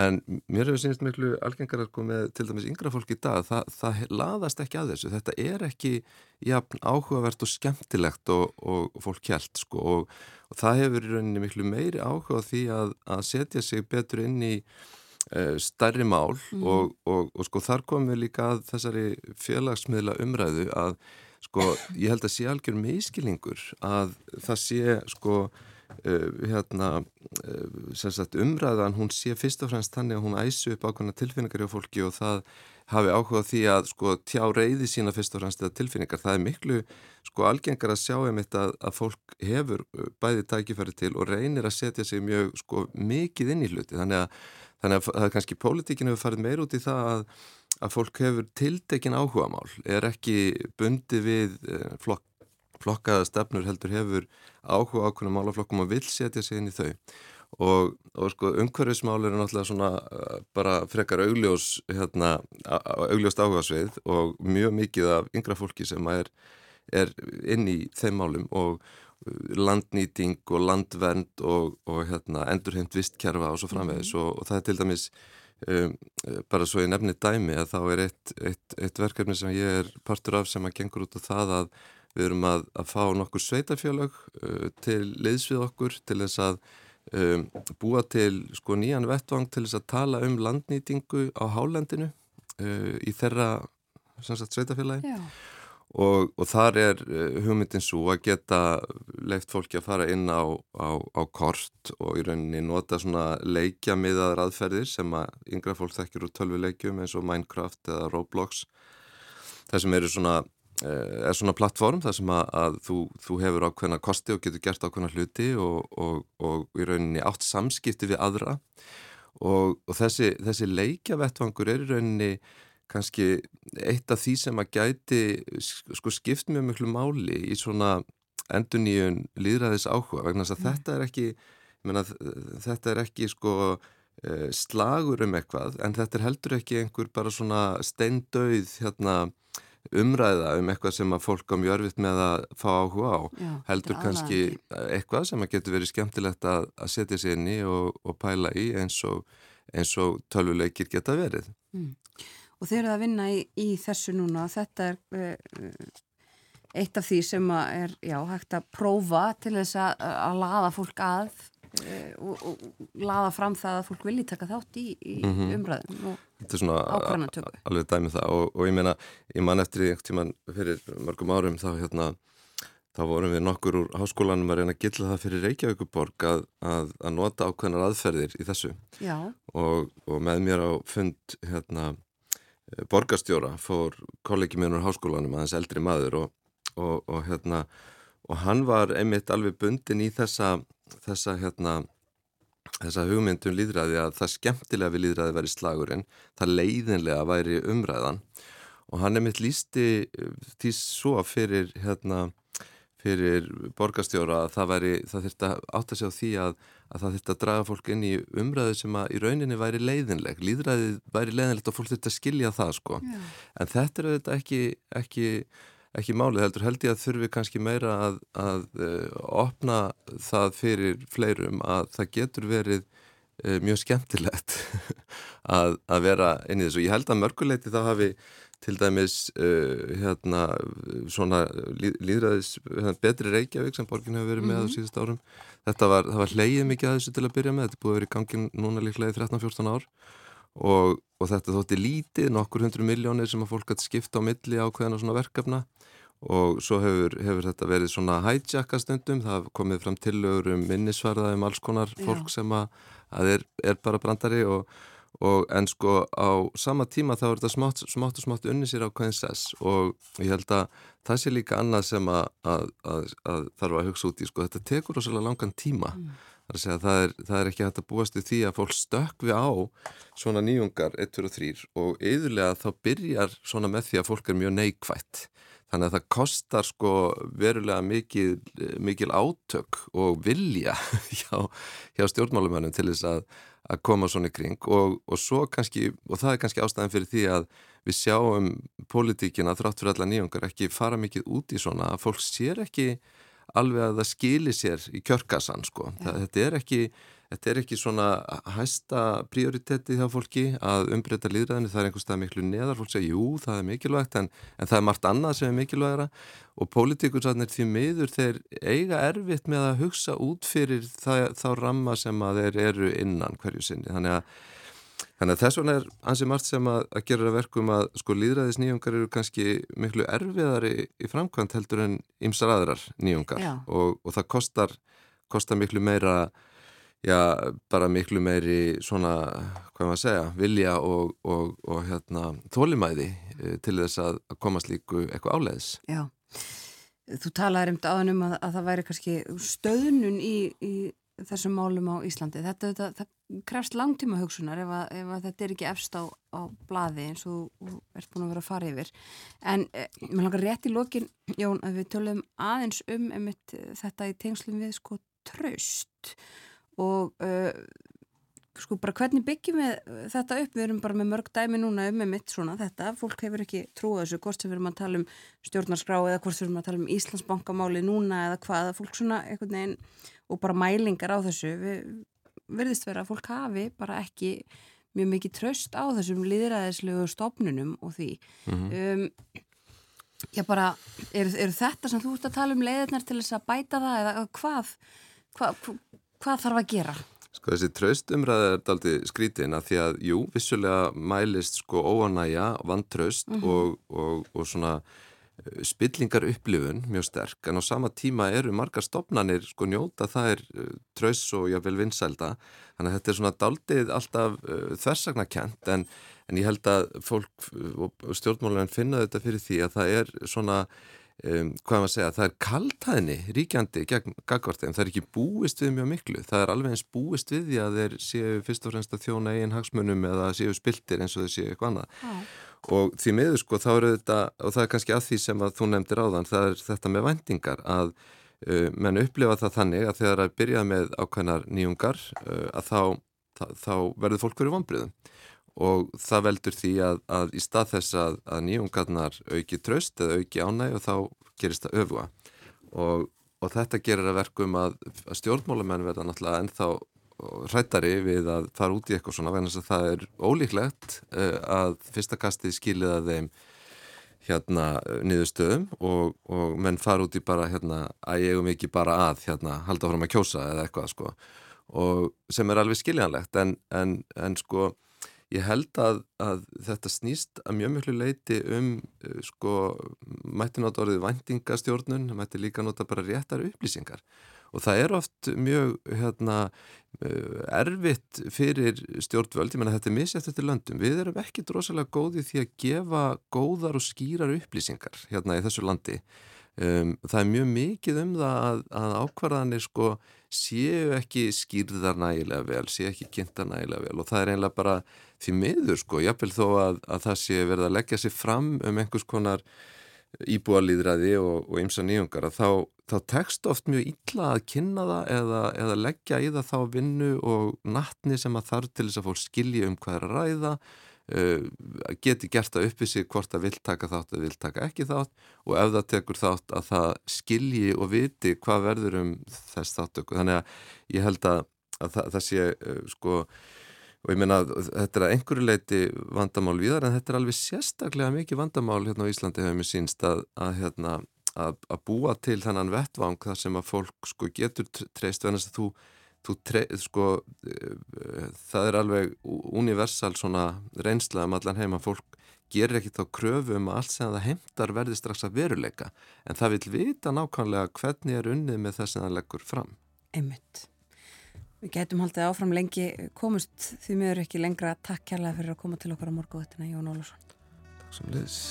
En mér hefur sínist miklu algengar sko, með til dæmis yngra fólk í dag það, það laðast ekki að þessu, þetta er ekki jafn áhugavert og skemmtilegt og, og fólk kjælt sko, og, það hefur í rauninni miklu meiri áhuga því að, að setja sig betur inn í stærri mál mm. og, og, og sko þar komum við líka að þessari félagsmiðla umræðu að sko ég held að sé algjör meðskilingur að það sé sko uh, hérna uh, umræðan hún sé fyrst og fremst þannig að hún æsi upp ákveðna tilfinningar hjá fólki og það hafi áhugað því að sko tjá reyði sína fyrst og fremst eða tilfinningar. Það er miklu sko algengar að sjá einmitt að, að fólk hefur bæði tækifæri til og reynir að setja sig mjög sko mikið inn í hluti. Þannig að Þannig að, að kannski pólitíkinu hefur farið meir út í það að, að fólk hefur tiltekin áhuga mál, er ekki bundi við eh, flokk, flokkaða stefnur heldur hefur áhuga ákveðna málaflokkum og vil setja sig inn í þau. Og, og sko umhverfismál eru náttúrulega svona uh, bara frekar augljós, hérna, augljóst áhuga sveið og mjög mikið af yngra fólki sem er, er inn í þeim málum og landnýting og landvernd og, og hérna, endurheimt vistkerfa og svo framvegis. Mm -hmm. og, og það er til dæmis um, bara svo ég nefni dæmi að þá er eitt, eitt, eitt verkefni sem ég er partur af sem að gengur út á það að við erum að, að fá nokkur sveitafjölög uh, til liðsvið okkur til þess að um, búa til sko nýjan vettvang til þess að tala um landnýtingu á hálendinu uh, í þeirra sveitafjölagi og, og þar er uh, hugmyndin svo að geta leift fólki að fara inn á, á, á kort og í rauninni nota svona leikja miðaðar aðferðir sem að yngra fólk þekkir úr tölvuleikjum eins og Minecraft eða Roblox. Það sem eru svona uh, er svona plattform þar sem að, að þú, þú hefur ákveðna kosti og getur gert ákveðna hluti og, og, og í rauninni átt samskipti við aðra. Og, og þessi, þessi leikjavettvangur er í rauninni kannski eitt af því sem að gæti sko skipt mjög mjög máli í svona enduníun líðræðis áhuga vegna þess að mm. þetta er ekki menna, þetta er ekki sko eh, slagur um eitthvað en þetta er heldur ekki einhver bara svona steindauð hérna umræða um eitthvað sem að fólk á mjög örfitt með að fá áhuga á Já, heldur kannski eitthvað sem að getur verið skemmtilegt að, að setja sér inn í og, og pæla í eins og, og tölvuleikir geta verið mm. Og þeir eru að vinna í, í þessu núna. Þetta er uh, eitt af því sem er já, hægt að prófa til þess að, að laða fólk að Eh, og, og laða fram það að fólk vilji taka þátt í, í mm -hmm. umræðum og ákvarðanatöku. alveg dæmið það. Og, og ég meina ég man eftir einhvern tíman fyrir mörgum árum þá hérna þá vorum við nokkur úr háskólanum að reyna að gilla það fyrir Reykjavíkuborg að, að, að nota ákveðnar aðferðir í þessu. Og, og með mér á fund hérna borgarstjóra fór kollegi minn úr háskólanum aðeins eldri maður og hérna og hann var einmitt alveg bundin í þessa þessa hérna þessa hugmyndum líðræði að það skemmtilega við líðræði væri slagurinn, það leiðinlega væri umræðan. Og hann er mitt lísti því svo fyrir hérna fyrir borgastjóra að það væri, það þurfti að átta sig á því að, að það að draga fólk inn í umræðu sem að í rauninni væri leiðinleg, líðræði væri leiðinlegt og fólk að skilja það sko, en þetta er auðvitað ekki, ekki ekki málið heldur. Held ég að þurfi kannski meira að, að uh, opna það fyrir fleirum að það getur verið uh, mjög skemmtilegt að, að vera inn í þessu. Ég held að mörguleiti þá hafi til dæmis uh, hérna svona líðræðis hérna, betri Reykjavík sem borgin hefur verið með mm -hmm. á mhm. síðust árum. Þetta var, var hleyið mikið að þessu til að byrja með. Þetta búið að vera í gangin núna líklega í 13-14 ár og, og þetta þótti lítið, nokkur hundru miljónir sem að fólk hætti skipta á milli á hverjana svona verkefna og svo hefur, hefur þetta verið svona hijacka stundum, það komið fram tillögur um minnisvarða um alls konar fólk Já. sem að, að er, er bara brandari og, og en sko á sama tíma þá er þetta smátt, smátt og smátt unni sér á hvaðin sess. Og ég held að það sé líka annað sem að, að, að þarf að hugsa út í sko, þetta tekur rosalega langan tíma. Mm. Það er, það er ekki hægt að búast við því að fólk stökvi á svona nýjungar 1, 2 og 3 og yðurlega þá byrjar svona með því að fólk er mjög neikvætt. Þannig að það kostar sko verulega mikil, mikil átök og vilja hjá, hjá stjórnmálumönnum til þess að, að koma svona í kring og, og, kannski, og það er kannski ástæðan fyrir því að við sjáum politíkina þrátt fyrir alla nýjungar ekki fara mikið út í svona að fólk sér ekki alveg að það skilir sér í kjörkassan sko. Það, þetta er ekki Þetta er ekki svona hæsta prioritetti hjá fólki að umbreyta líðræðinu, það er einhverstað miklu neðar, fólk segja jú það er mikilvægt en, en það er margt annað sem er mikilvægara. Og pólitikursatnir því miður þeir eiga erfitt með að hugsa út fyrir það, þá ramma sem að þeir eru innan hverju sinni. Þannig að, þannig að þess vegna er ansið margt sem að, að gera verkum að sko líðræðis nýjungar eru kannski miklu erfiðari í framkvæmt heldur en ymsar aðrar nýjungar. Og, og það kostar, kostar miklu meira já, bara miklu meiri svona, hvað maður segja, vilja og, og, og hérna, þólimæði eh, til þess að komast líku eitthvað áleiðis. Já, þú talaður um þetta áðanum að, að það væri kannski stöðnun í, í þessum málum á Íslandi. Þetta, þetta það krefst langtíma hugsunar ef, að, ef að þetta er ekki efst á, á bladi eins og þú ert búin að vera að fara yfir. En eh, mér langar rétt í lokin, Jón, að við tölum aðeins um einmitt, þetta í tengslum við sko tröst og uh, sko bara hvernig byggjum við þetta upp, við erum bara með mörg dæmi núna um með mitt svona þetta, fólk hefur ekki trúið þessu, hvort sem við erum að tala um stjórnarskrá eða hvort sem við erum að tala um Íslandsbankamáli núna eða hvað, fólk svona einhvern veginn og bara mælingar á þessu. Við verðist vera að fólk hafi bara ekki mjög mikið tröst á þessum líðræðislegu stofnunum og því. Mm -hmm. um, já bara, eru er þetta sem þú ert að tala um leiðirnar til þess að bæta það eða hvað, hvað hvað þarf að gera? Sko þessi traustumræða er aldrei skrítin að því að, jú, vissulega mælist sko óanæja, vantraust mm -hmm. og, og, og svona spillingar upplifun mjög sterk en á sama tíma eru margar stopnanir sko njóta það er uh, tröss og jáfnvel vinsælda þannig að þetta er svona daldið alltaf uh, þversagnakent en, en ég held að fólk og stjórnmálinn finna þetta fyrir því að það er svona um, hvað maður segja, það er kaltæðni ríkjandi gegn gagvartegum, það er ekki búist við mjög miklu, það er alveg eins búist við því að þeir séu fyrst og fremst að þjóna eigin hagsmunum eða séu spiltir eins og þeir séu eitthvað annað. Ah og því miður sko þá eru þetta og það er kannski að því sem að þú nefndir áðan það er þetta með vendingar að uh, menn upplifa það þannig að þegar að byrja með ákveðnar nýjungar uh, að þá, þá, þá verður fólk verið vonbriðum og það veldur því að, að í stað þess að, að nýjungarnar auki tröst eða auki ánæg og þá gerist það öfua og, og þetta gerir að verkum að, að stjórnmálamenn verða náttúrulega ennþá hrættari við að fara út í eitthvað svona vegna þess að það er ólíklegt uh, að fyrsta kastið skilið að þeim hérna niðurstöðum og, og menn fara út í bara hérna að ég um ekki bara að hérna halda fram að kjósa eða eitthvað sko. Og sem er alveg skiljanlegt en, en, en sko ég held að, að þetta snýst að mjög mjög leiti um uh, sko mætti nota orðið vendingastjórnun, mætti líka nota bara réttar upplýsingar. Og það er oft mjög hérna, eh, erfitt fyrir stjórnvöld, ég menna þetta er misjæft eftir löndum, við erum ekki drosalega góði því að gefa góðar og skýrar upplýsingar hérna í þessu landi um, það er mjög mikið um það að, að ákvarðanir sko séu ekki skýrðar nægilega vel, séu ekki kynnta nægilega vel og það er einlega bara því miður sko, jáfnvel þó að, að það sé verið að leggja sér fram um einhvers konar íbúalýðræði og ymsa nýjungar að þá, þá tekst oft mjög illa að kynna það eða, eða leggja í það þá vinnu og nattni sem að þarf til þess að fólk skilji um hvað er að ræða geti gert að uppi sig hvort að vil taka þátt eða vil taka ekki þátt og ef það tekur þátt að það skilji og viti hvað verður um þess þáttöku þannig að ég held að, að það, það sé uh, sko og ég meina þetta er að einhverju leiti vandamál viðar en þetta er alveg sérstaklega mikið vandamál hérna á Íslandi hefur mér sínst að, að, hérna, að, að búa til þennan vettvang þar sem að fólk sko getur treyst venast að þú, þú treyst sko uh, það er alveg universal svona reynsla um allan heima fólk gerir ekki þá kröfu um að allt sem það heimtar verði strax að veruleika en það vil vita nákvæmlega hvernig er unnið með þess að það leggur fram. Einmitt. Við getum haldið áfram lengi, komust því miður ekki lengra. Takk kærlega fyrir að koma til okkar á morguðettina, Jón Ólarsson. Takk sem liðs.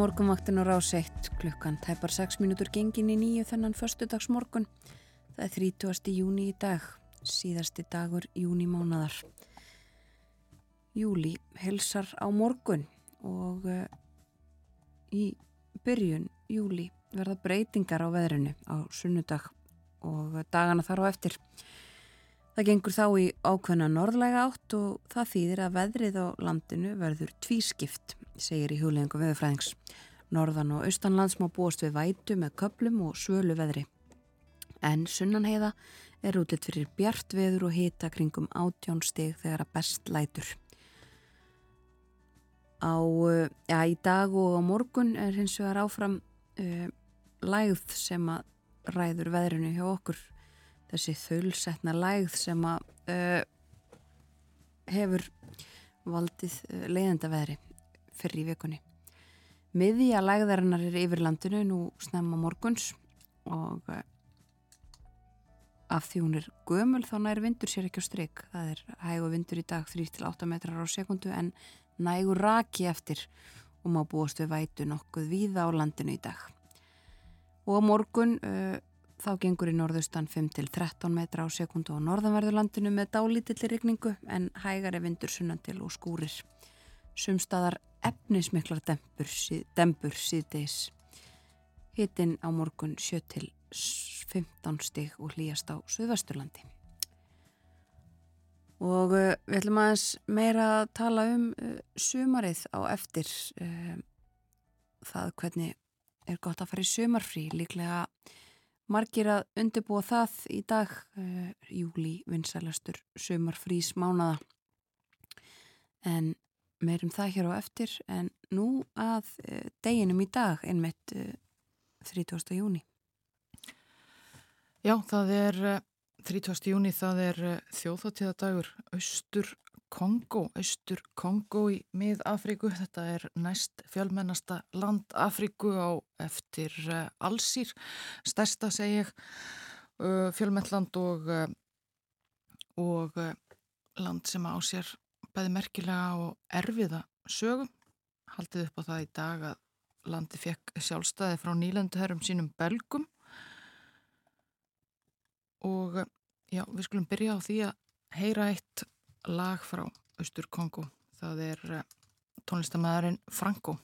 Morgunvaktin á rás 1 klukkan tæpar 6 mínútur gengin í nýju þennan förstudags morgun. Það er 30. júni í dag, síðasti dagur júni mánadar. Júli helsar á morgun og uh, í byrjun júli verða breytingar á veðrinu á sunnudag og dagana þar á eftir. Það gengur þá í ákveðna norðlæga átt og það þýðir að veðrið á landinu verður tvískipt, segir í huglegingu veðurfræðings. Norðan og austanlands má búast við vætu með köplum og svölu veðri. En sunnanheiða er útlitt fyrir bjart veður og hita kringum átjón stig þegar að best lætur. Á, ja, í dag og á morgun er hins vegar áfram uh, lægð sem að ræður veðrinu hjá okkur þessi þaulsetna lægð sem að uh, hefur valdið uh, leiðenda veðri fyrir í vikunni. Miðja lægðarinnar er yfir landinu nú snemma morguns og uh, af því hún er gömul þá nær vindur sér ekki á stryk. Það er hægu vindur í dag 3-8 metrar á sekundu en nægur raki eftir og má búast við vætu nokkuð víða á landinu í dag. Og morgun þá gengur í norðustan 5-13 metra á sekundu á norðanverðurlandinu með dálítillir rigningu en hægari vindur sunnan til og skúrir. Sumstaðar efnismiklar dempur síðdeis. Hittin á morgun 7-15 stig og hlýjast á Suðvesturlandi. Og uh, við ætlum aðeins meira að tala um uh, sumarið á eftir uh, það hvernig er gott að fara í sumarfrí. Líklega margir að undirbúa það í dag, júli vinsælastur sumarfrís mánada. En meirum það hér á eftir en nú að deginum í dag einmitt 30. júni. Já, það er 30. júni það er þjóðháttíðadagur Östur Kongo, Östur Kongo í mið-Afríku. Þetta er næst fjölmennasta land Afríku á eftir Allsýr, stærsta segi ég, fjölmennland og, og land sem á sér bæði merkilega og erfiða sögum. Haldið upp á það í dag að landi fekk sjálfstæði frá nýlenduherrum sínum belgum og já, við skulum byrja á því að heyra eitt lag frá Östur Kongo. Það er tónlistamæðurinn Franco.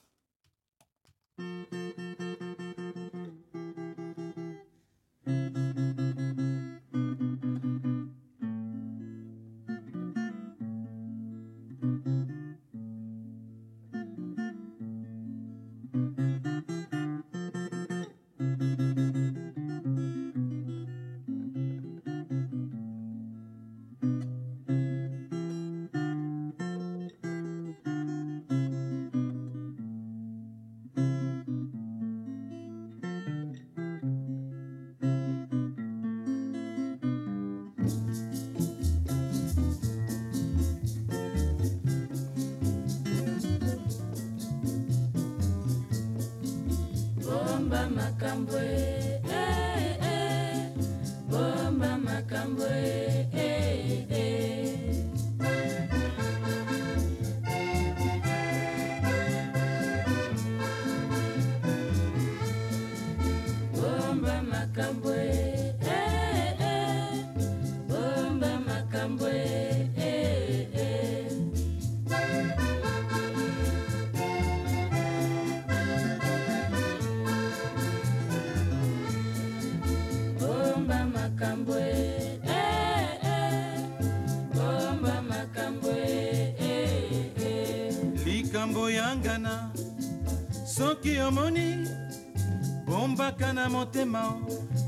Motema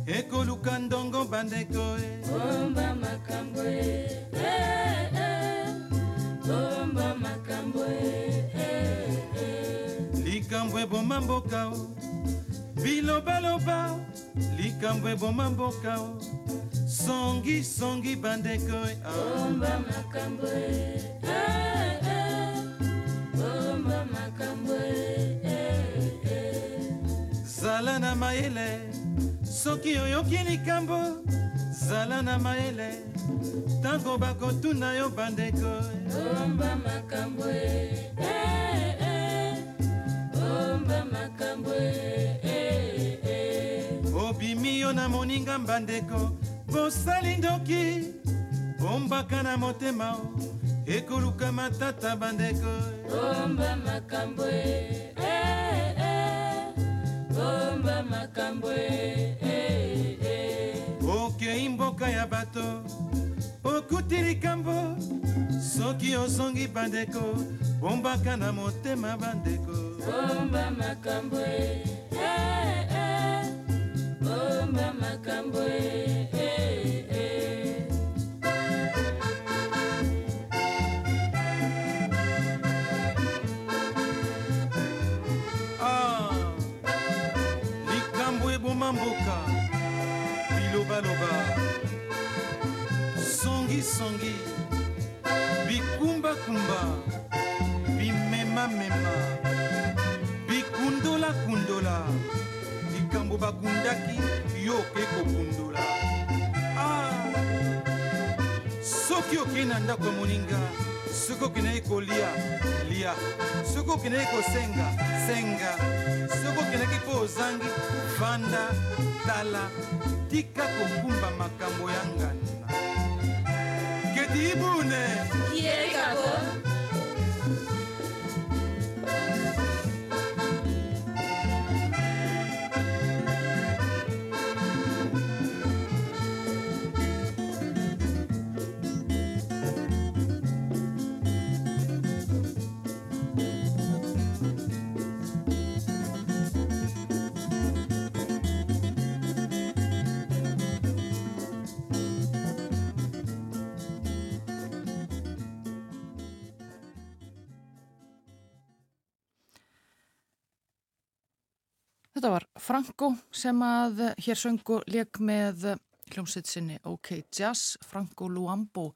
ekoluka ndongo bandeko bomba makambo eh, eh. bomba makambo eh, likambo eboma mboka o. Bilobaloba likambo eboma mboka o. Songi songi bandeko bomba makambo soki oyoki likambo zala na mayele ntango bakotuna yo bandeko. Bomba makambo bomba makambo obimi yo na moninga bandeko bosali ndoki bombaka na motema ekoluka matata bandeko. Bomba makambo bomba makambo okei mboka ya bato okuti likambo soki ozongi bandeko bombaka na motema bandeko. Bomba makambo eh, eh. bomba makambo mboka eh. Songisongi bikumbakumba bimemamema. Bikundola-kundola likambo bakundaki yo oke kokundola ah. soki okei na ndako ya moninga soki okendeki kolia lia. Soki okendeki kosenga senga. Soki okendeki mpo ozangi vanda tala. Tika kokumba makambo ya nganda Di buen. Franco sem að eh, hér söngu leik með eh, hljómsveit sinni OK Jazz, Franco Luambo,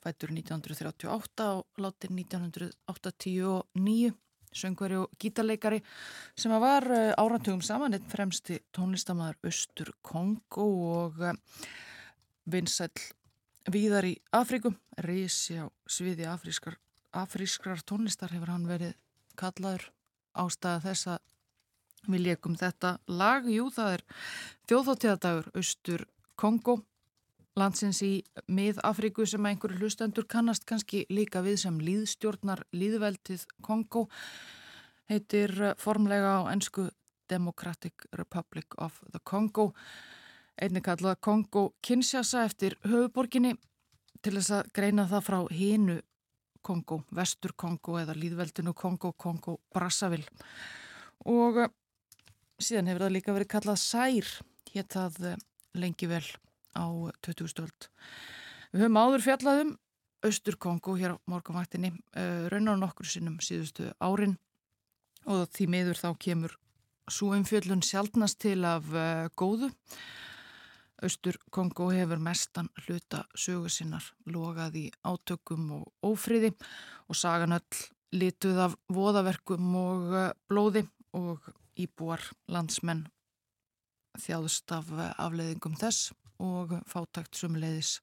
fættur 1938 og látir 1989, söngveri og gítarleikari sem að var eh, áratugum saman einn fremsti tónlistamæður Östur Kongo og vinsæl víðar í Afríku, reysi á sviði afrískar, afrískrar tónlistar hefur hann verið kallaður. Ástæða þess að Við leikum þetta lag, jú það er þjóðháttíðadagur Östur Kongo, landsins í mið-Afríku sem einhverju hlustendur kannast kannski líka við sem líðstjórnar líðveldið Kongo, heitir formlega á ennsku Democratic Republic of the Congo, einni kallað Kongo Kinshasa eftir höfuborginni til þess að greina það frá hinu Kongo, Vestur Kongo eða líðveldinu Kongo, Kongo Brazzaville. Og síðan hefur það líka verið kallað sær hétt það eh, lengi vel á 20. stöld. Við höfum áður fjallaðum Östur Kongo hér á morgunvaktinni uh, raunar nokkur sinnum síðustu árin og því meður þá kemur svo umfjöllun sjálfnast til af uh, góðu. Östur Kongo hefur mestan hluta sögu sinnar logað í átökum og ófriði og sagan öll lituð af voðaverkum og blóði og íbúar landsmenn þjáðust af afleiðingum þess og fátakt sumleiðis.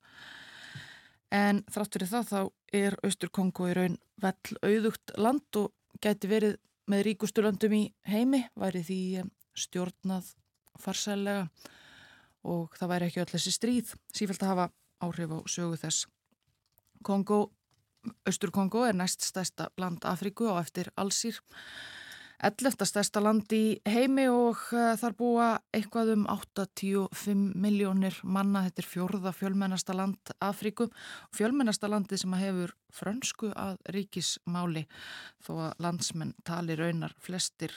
En þrátt fyrir það þá er Östur-Kongo í raun vell auðugt land og gæti verið með ríkustu landum í heimi, væri því stjórnað farsælega og það væri ekki öll þessi stríð sífælt að hafa áhrif á sögu þess. Kongo, Östur-Kongo er næst stærsta land Afríku og eftir Allsýr 11. stærsta land í heimi og uh, þar búa eitthvað um 85 miljónir manna, þetta er fjórða fjölmennasta land Afríku, fjölmennasta landi sem hefur frönsku að ríkismáli þó að landsmenn tali raunar flestir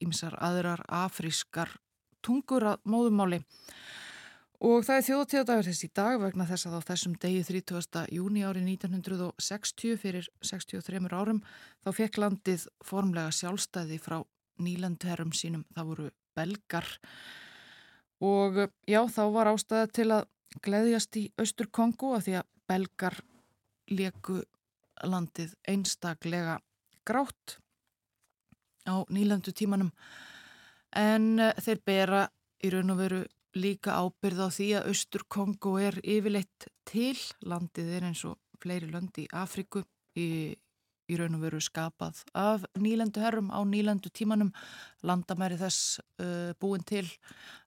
ímsar uh, aðrar afrískar tungur að móðumáli Og það er þjóðtíðadagur þessi dag vegna þess að á þessum degi 30. júni árið 1960 fyrir 63 árum þá fekk landið formlega sjálfstæði frá nýlandherrum sínum. Það voru belgar og já þá var ástæða til að gleðjast í Östur Kongo að því að belgar leku landið einstaklega grátt á nýlandu tímanum en þeir bera í raun og veru líka ábyrð á því að Östur Kongo er yfirleitt til. Landið er eins og fleiri löndi í Afriku í, í raun og veru skapað af nýlendu herrum á nýlendu tímanum. Landamæri þess uh, búin til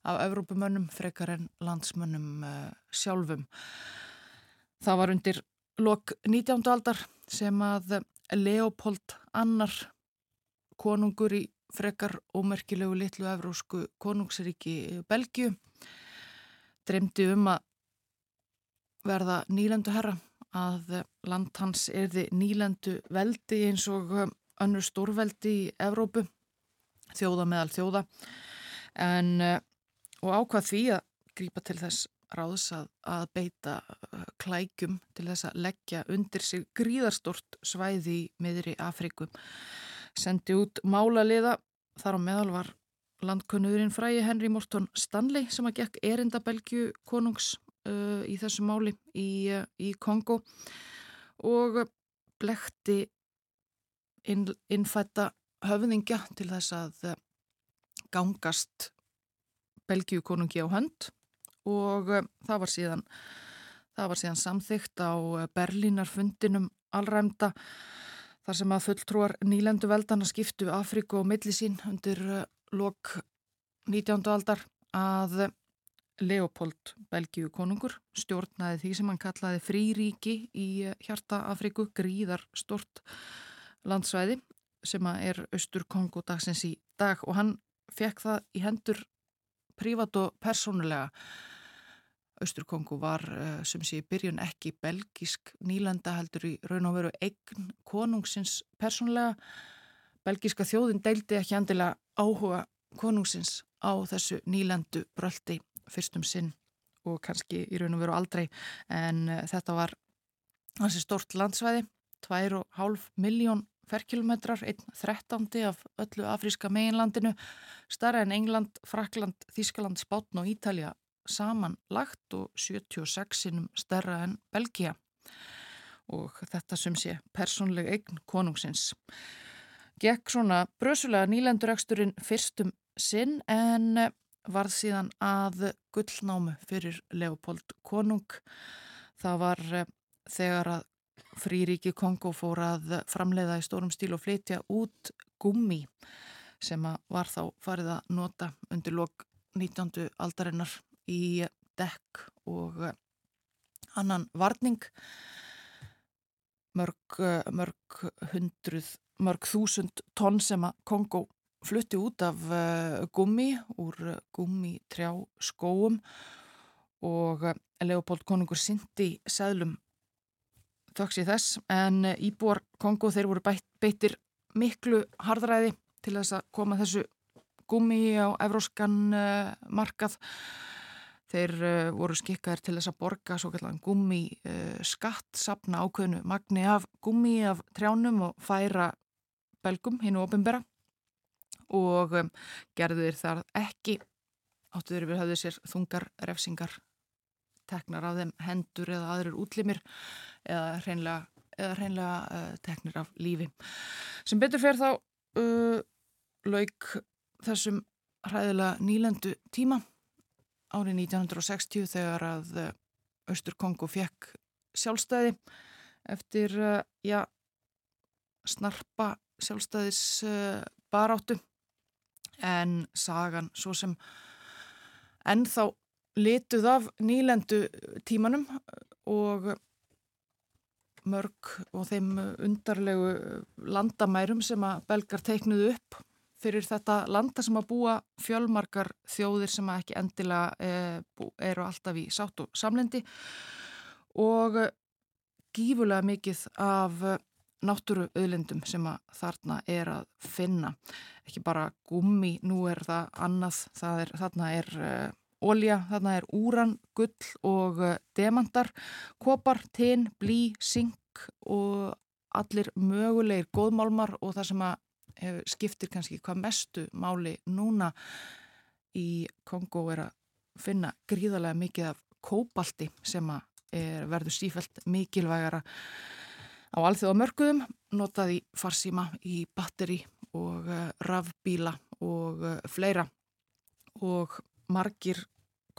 af Evrópumönnum frekar en landsmönnum uh, sjálfum. Það var undir lok 19. aldar sem að Leopold Annar konungur í frekar ómerkilegu litlu evrósku konungsríki Belgiu dreymdi um að verða nýlendu herra að land hans erði nýlendu veldi eins og um, önnur stórveldi í Evrópu þjóða meðal þjóða. En uh, og ákvað því að grípa til þess ráðs að, að beita klækjum til þess að leggja undir sig gríðarstort svæði í miðri Afrikum sendi út málaliða. Þar á meðal var landkunnurinn frægi Henry Morton Stanley sem að gekk erinda Belgiu konungs uh, í þessu máli í, uh, í Kongo og blekti inn, innfætta höfðingja til þess að uh, gangast Belgiu konungi á hönd og uh, það var síðan það var síðan samþygt á uh, Berlínarfundinum alræmda þar sem að fulltrúar nýlendu veldana skiptu Afríku og millisín undir uh, lok 19. aldar að Leopold Belgíu konungur stjórnaði því sem hann kallaði fríríki í uh, hjarta Afríku gríðar stort landsvæði sem er austur Kongo dagsins í dag og hann fekk það í hendur prívat og persónulega Austurkongu var eh, sem sé byrjun ekki belgisk nýlanda heldur í raun og veru eign konungsins persónlega. Belgiska þjóðin deildi ekki andilega áhuga konungsins á þessu nýlandu bröldi fyrstum sinn og kannski í raun og veru aldrei en eh, þetta var hansi stort landsvæði, 2,5 miljón ferkilometrar, einn þrettandi af öllu afríska meginlandinu, starra en England, Frakland, Þískaland, Spátn og Ítalja samanlagt og 76 sinum stærra en Belgia og þetta sem sé persónleg eign konungsins. Gekk svona brösulega nýlendureksturinn fyrstum sinn en varð síðan að gullnámu fyrir Leopold konung. Það var eh, þegar að fríríki Kongo fór að framleiða í stórum stíl og flytja út gummi sem var þá farið að nota undir lok 19. aldarinnar í dekk og eh, annan varning. Mörg, eh, mörg hundruð, mörg þúsund tonn sem að Kongo flutti út af eh, gummi úr gummi trjá skóum og Leopold konungur syndi seglum þöks í þess en íbúar Kongo þeir voru beittir miklu hardræði til þess að koma þessu gummi á evróskan markað Þeir uh, voru skikkaðir til þess að borga svo kallan gummi uh, skatt, sapna ákveðinu magni af gummi af trjánum og færa belgum hinn og opimbera og um, gerðu þeir þar ekki, áttu þeir við hafðu sér þungar refsingar teknar af þeim hendur eða aðrir útlimir eða hreinlega, eða hreinlega uh, teknir af lífi. Sem betur fer þá lauk þessum hræðilega nýlendu tíma árið 1960 þegar að eh, Östur Kongo fekk sjálfstæði eftir eh, ja, snarpa sjálfstæðis baráttu en sagan svo sem ennþá lituð af nýlendu tímanum og mörg og þeim undarlegu landamærum sem að belgar teiknuðu upp fyrir þetta landa sem að búa fjölmarkar þjóðir sem ekki endilega e, eru alltaf í sátt og samlendi og gífulega mikið af náttúru auðlendum sem að þarna er að finna. Ekki bara gummi, nú er það annað, það er, þarna er e, olja, þarna er úran, gull og e, demantar, kopar, tin, blí, sink og allir mögulegir góðmálmar og það sem að hefur, skiptir kannski hvað mestu máli núna í Kongo er að finna gríðarlega mikið af kóbalti sem að er, verður sífælt mikilvægara á alþjóða mörguðum, notað í farsíma, í batteri og uh, rafbíla og uh, fleira. Og margir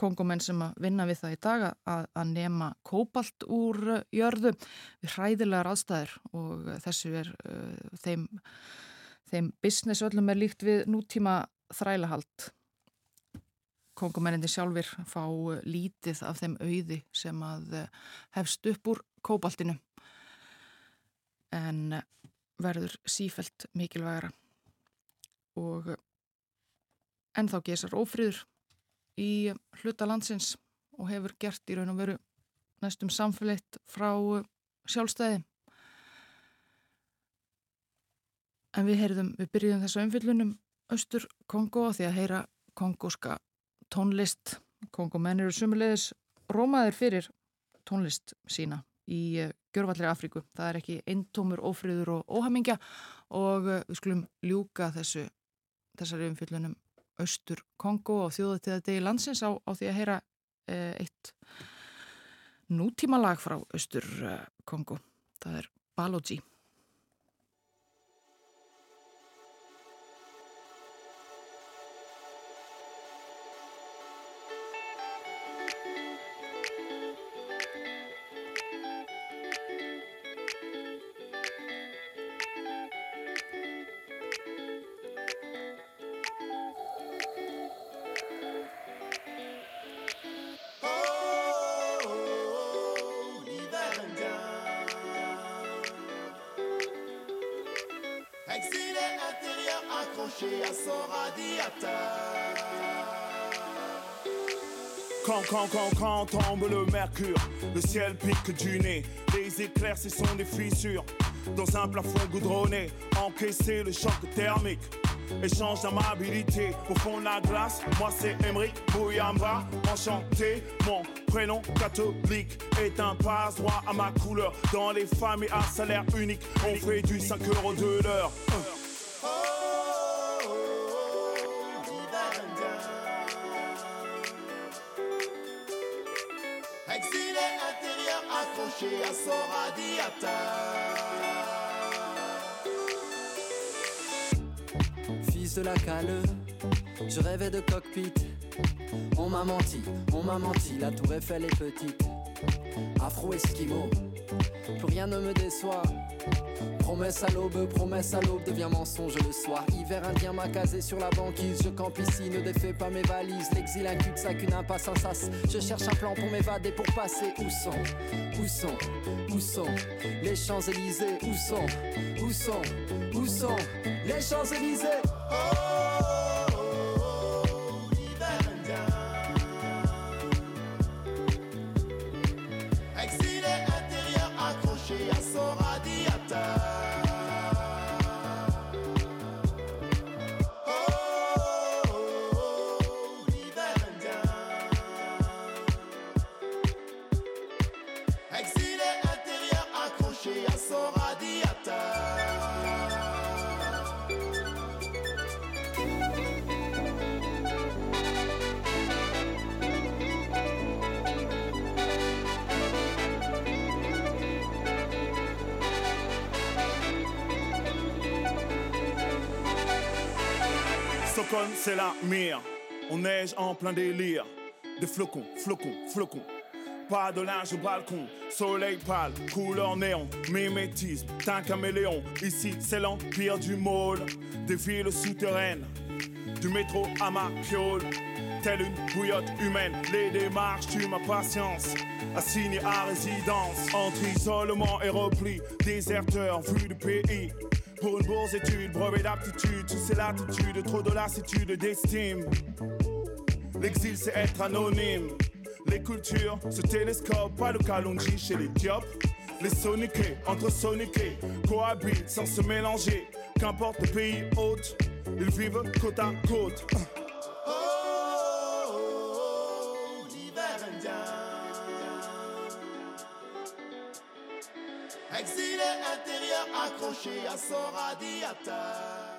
kongumenn sem að vinna við það í dag að, að nema kóbalt úr uh, jörðu við hræðilegar aðstæðir og þessu er þeim þeim business öllum er líkt við nútíma þrælahald. Kongumenninni sjálfur fá lítið af þeim auði sem að eh, hefst upp úr kóbaltinu en verður sífelt mikilvægara og ennþá gesar ófrýður í hluta landsins og hefur gert í raun og veru næstum samfélitt frá sjálfstæði En við heyrðum, við byrjuðum þessu umfyllunum Östur Kongo því að heyra kongoska tónlist. Kongomenn eru sumulegis rómaðir fyrir tónlist sína í eh, Gjörvallir Afríku. Það er ekki eintómur, ófriður og óhamingja og eh, við skulum ljúka þessu, þessari umfyllunum Östur Kongo og þjóðatíðadegi landsins á, á því að heyra eh, eitt nútíma lag frá Östur Kongo. Það er Balogi. Quand tombe le mercure, le ciel pique du nez, les éclairs, ce sont des fissures. Dans un plafond goudronné, encaisser le choc thermique. Échange d'amabilité au fond de la glace. Moi c'est Emery Bouyamba, enchanté. Mon prénom catholique est un passe-droit à ma couleur. Dans les familles à salaire unique, on fait du 5 euros de l'heure. La tour Eiffel est petite. Afro-esquimau, plus rien ne me déçoit. Promesse à l'aube, promesse à l'aube devient mensonge le soir. Hiver indien m'a casé sur la banquise. Je campe ici, ne défais pas mes valises. L'exil, un cul-de-sac, une impasse, un sas. Je cherche un plan pour m'évader, pour passer. Où sont, où sont, où sont les Champs-Élysées? Où sont, où sont, où sont les Champs-Élysées? C'est la mire. On neige en plein délire. Des flocons, flocons, flocons. Pas de linge au balcon, soleil pâle, couleur néon, mimétisme, teint caméléon. Ici, c'est l'empire du môle, des villes souterraines, du métro à ma piole. Telle une bouillotte humaine, les démarches tuent ma patience. Assigné à résidence, entre isolement et repli, déserteur vu du pays. Pour une bourse étude, brevet d'aptitude, sous ces latitudes, trop de lassitude d'estime. L'exil c'est être anonyme. Les cultures se télescopent, pas le Kalonji chez les diopes. Les soniqués, entre soniqués, cohabitent sans se mélanger. Qu'importe le pays hôte, ils vivent côte à côte. asora diata.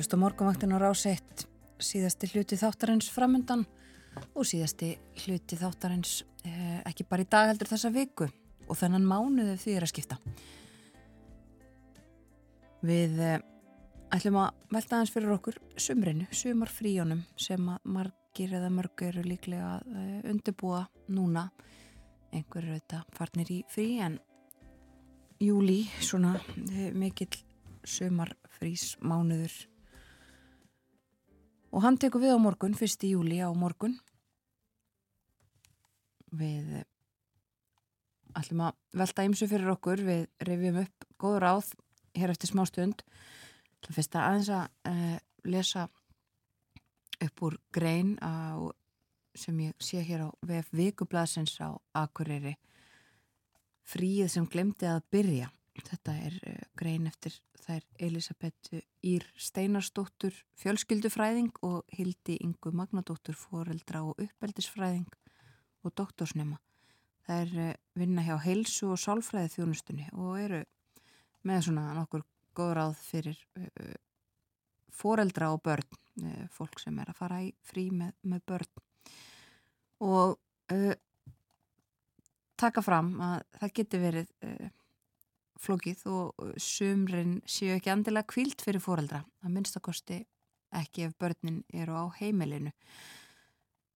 Hlusta á morgunvaktin á rás 1 síðasti hluti þáttarins framundan og síðasti hluti þáttarins eh, ekki bara í dag heldur þessa viku og þennan mánuðu því er að skipta. Við eh, ætlum að velta aðeins fyrir okkur sumrinu, sumarfríjónum sem að margir eða mörg eru líklega að eh, undirbúa núna. Einhver eru þetta farnir í frí en júli svona eh, mikill sumarfrís mánuður og hann tekur við á morgun, 1. júli á morgun. Við eh, ætlum að velta ymsu fyrir okkur. Við revjum upp góð ráð hér eftir smá stund. Til fyrst að aðeins að uh, lesa upp úr grein á, sem ég sé hér á VF Vikublasins á Akureyri. Fríið sem glemdi að byrja Þetta er uh, grein eftir þær Elisabethu Ír Steinarsdóttur fjölskyldufræðing og Hildi Ingu Magnadóttur foreldra og uppeldisfræðing og doktorsnema. Það er uh, vinna hjá heilsu og sálfræði þjónustunni og eru með svona nokkur góð ráð fyrir uh, foreldra og börn, fólk sem er að fara í frí með, með börn og taka fram að það getur verið flókið og sumrin séu ekki andilega kvíld fyrir fóreldra. Það minnstakosti ekki ef börnin eru á heimilinu.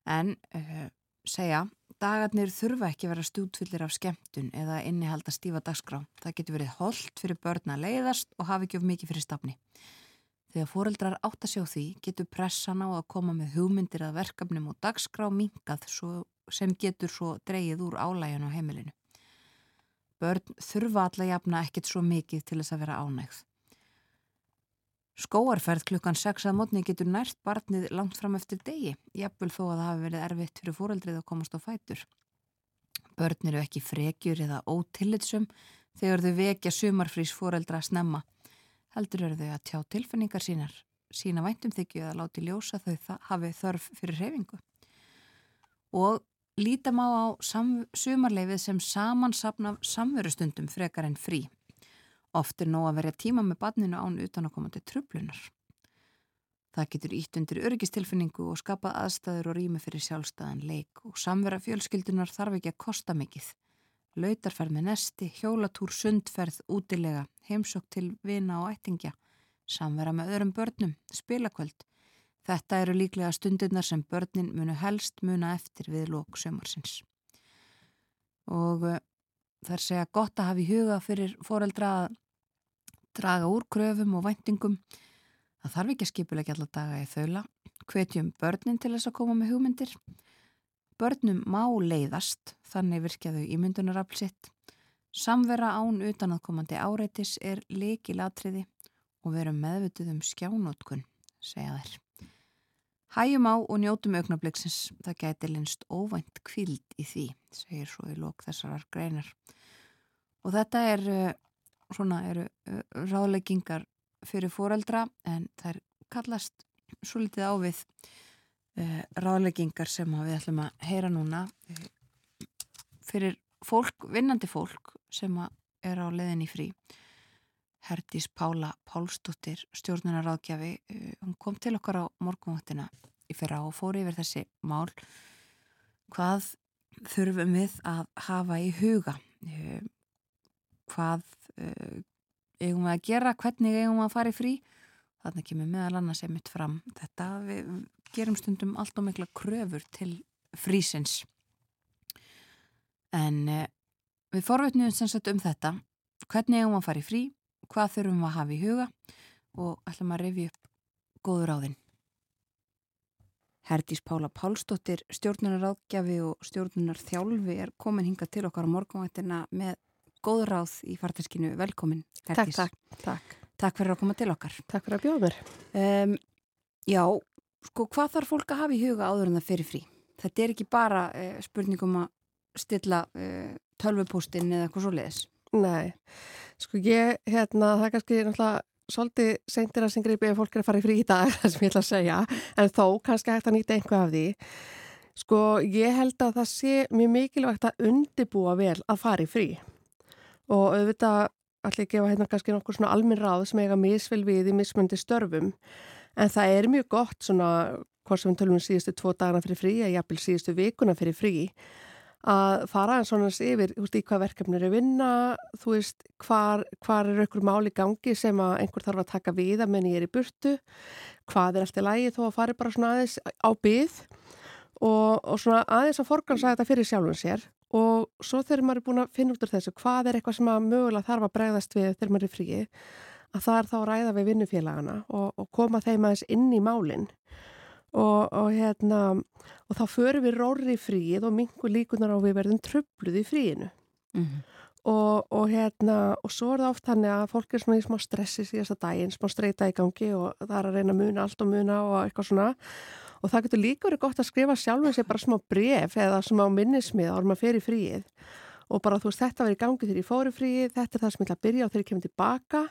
En uh, segja, dagarnir þurfa ekki vera stútfyllir af skemmtun eða innihalda stífa dagskrá. Það getur verið holdt fyrir börn að leiðast og hafi ekki of mikið fyrir stafni. Þegar fóreldrar átt að sjá því getur pressan á að koma með hugmyndir að verkefnum og dagskrá mingað sem getur svo dreyið úr álæginu á heimilinu. Börn þurfa alla jafna ekkit svo mikið til þess að vera ánægð. Skóarferð klukkan 6 að mótni getur nært barnið langt fram eftir degi, jafnvel þó að það hafi verið erfitt fyrir fóreldrið að komast á fætur. Börn eru ekki frekjur eða ótillitsum þegar þau vekja sumarfrís fóreldra að snemma. Heldur eru þau að tjá tilfinningar sínar, sína væntumþykju eða láti ljósa þau hafi þörf fyrir reyfingu. Og lítam á á sumarleifið sem samansapna samverustundum frekar en frí. Oft er nóg að verja tíma með badninu án utan að koma til trublunar. Það getur ítt undir örgistilfinningu og skapað aðstæður og rými fyrir sjálfstæðan leik og samvera fjölskyldunar þarf ekki að kosta mikið. Lautarferð með nesti, hjólatúr, sundferð, útilega, heimsokk til vina og ættingja, samvera með öðrum börnum, spilakvöld. Þetta eru líklega stundirnar sem börnin munu helst muna eftir við lók sömarsins. Og uh, það er segja gott að hafa í huga fyrir foreldra að draga úr kröfum og væntingum. Það þarf ekki að skipulegja allar daga í þaula. Hvetjum börnin til þess að koma með hugmyndir. Börnum má leiðast, þannig virkjaðu ímyndunaraflsitt. Samvera án utanaðkomandi áreitis er leikilatriði og verum meðvituð um skjánótkun, segja þær. Hæjum á og njótum augnabliksins, það gæti linst óvænt kvild í því, segir svo í lók þessarar greinar. Og þetta er uh, svona eru uh, ráðleggingar fyrir fóreldra en það er kallast svo litið ávið uh, ráðleggingar sem við ætlum að heyra núna fyrir fólk, vinnandi fólk sem er á leðin í frí Herdís Pála Pálsdóttir stjórnunaráðgjafi hún kom til okkar á morgunváttina í fyrra og fór yfir þessi mál. Hvað þurfum við að hafa í huga? Hvað uh, eigum við að gera, hvernig eigum við að fara í frí? Þannig kemur meðal annars einmitt fram þetta við gerum stundum allt og mikla kröfur til frísins. En við forvitnum sem sagt um þetta. Hvernig eigum við að fara í frí hvað þurfum við að hafa í huga og ætlum að revja upp góður áðinn Herdís Pála Pálsdóttir, stjórnunaráðgjafi og stjórnunarþjálfi er komin hinga til okkar á morgunvættina með góður ráð í farteskinu. Velkomin, Herdís. Takk, takk, takk. Takk fyrir að koma til okkar. Takk fyrir að bjóða mér. Um, já, sko, hvað þarf fólk að hafa í huga áður en það fyrir frí? Þetta er ekki bara uh, spurningum að stilla uh, tölvupústinn eða eitthvað svo leiðis. Nei, sko ég, hérna, það er kannski náttúrulega svolítið seintir að sem greipi ef fólk er að fara í frí í dag, það sem ég ætla að segja, en þó kannski hægt að nýta einhvað af því. Sko, ég held að það sé mjög mikilvægt að undibúa vel að fara í frí. Og auðvitað allir gefa hérna kannski nokkur svona alminn ráð sem eiga misvel við í mismundi störfum. En það er mjög gott svona hvort sem við tölum um síðustu tvo dagana fyrir frí eða jafnvel síðustu vikuna fyrir frí að fara en svona yfir þú veist í hvað verkefni eru vinna þú veist hvar, hvar er einhver mál í gangi sem að einhver þarf að taka við að menni er í burtu hvað er alltaf lægi þó að fari bara svona aðeins á byð og, og svona aðeins að forgansa þetta fyrir sjálfum sér og svo þegar maður er búin að finna út úr þessu hvað er eitthvað sem að mögulega þarf að bregðast við þegar maður er fríi að það er þá að ræða við vinnufélagana og, og koma þeim aðeins inn í málinn og, og hérna og þá förum við róri í fríið og mingu líkunar á við verðum tröfluð í fríinu. Mm -hmm. og, og hérna og svo er það oft hann að fólk er svona í smá stressi síðasta daginn, smá streyta í gangi og það er að reyna að muna allt og muna og eitthvað svona. Og það getur líka verið gott að skrifa sjálfum sér bara smá bref eða smá minnismið árum að fyrir fríið. Og bara þú veist þetta verið í gangi þegar ég fóru fríið, þetta er það sem ég ætla að byrja á þegar ég kemur tilbaka.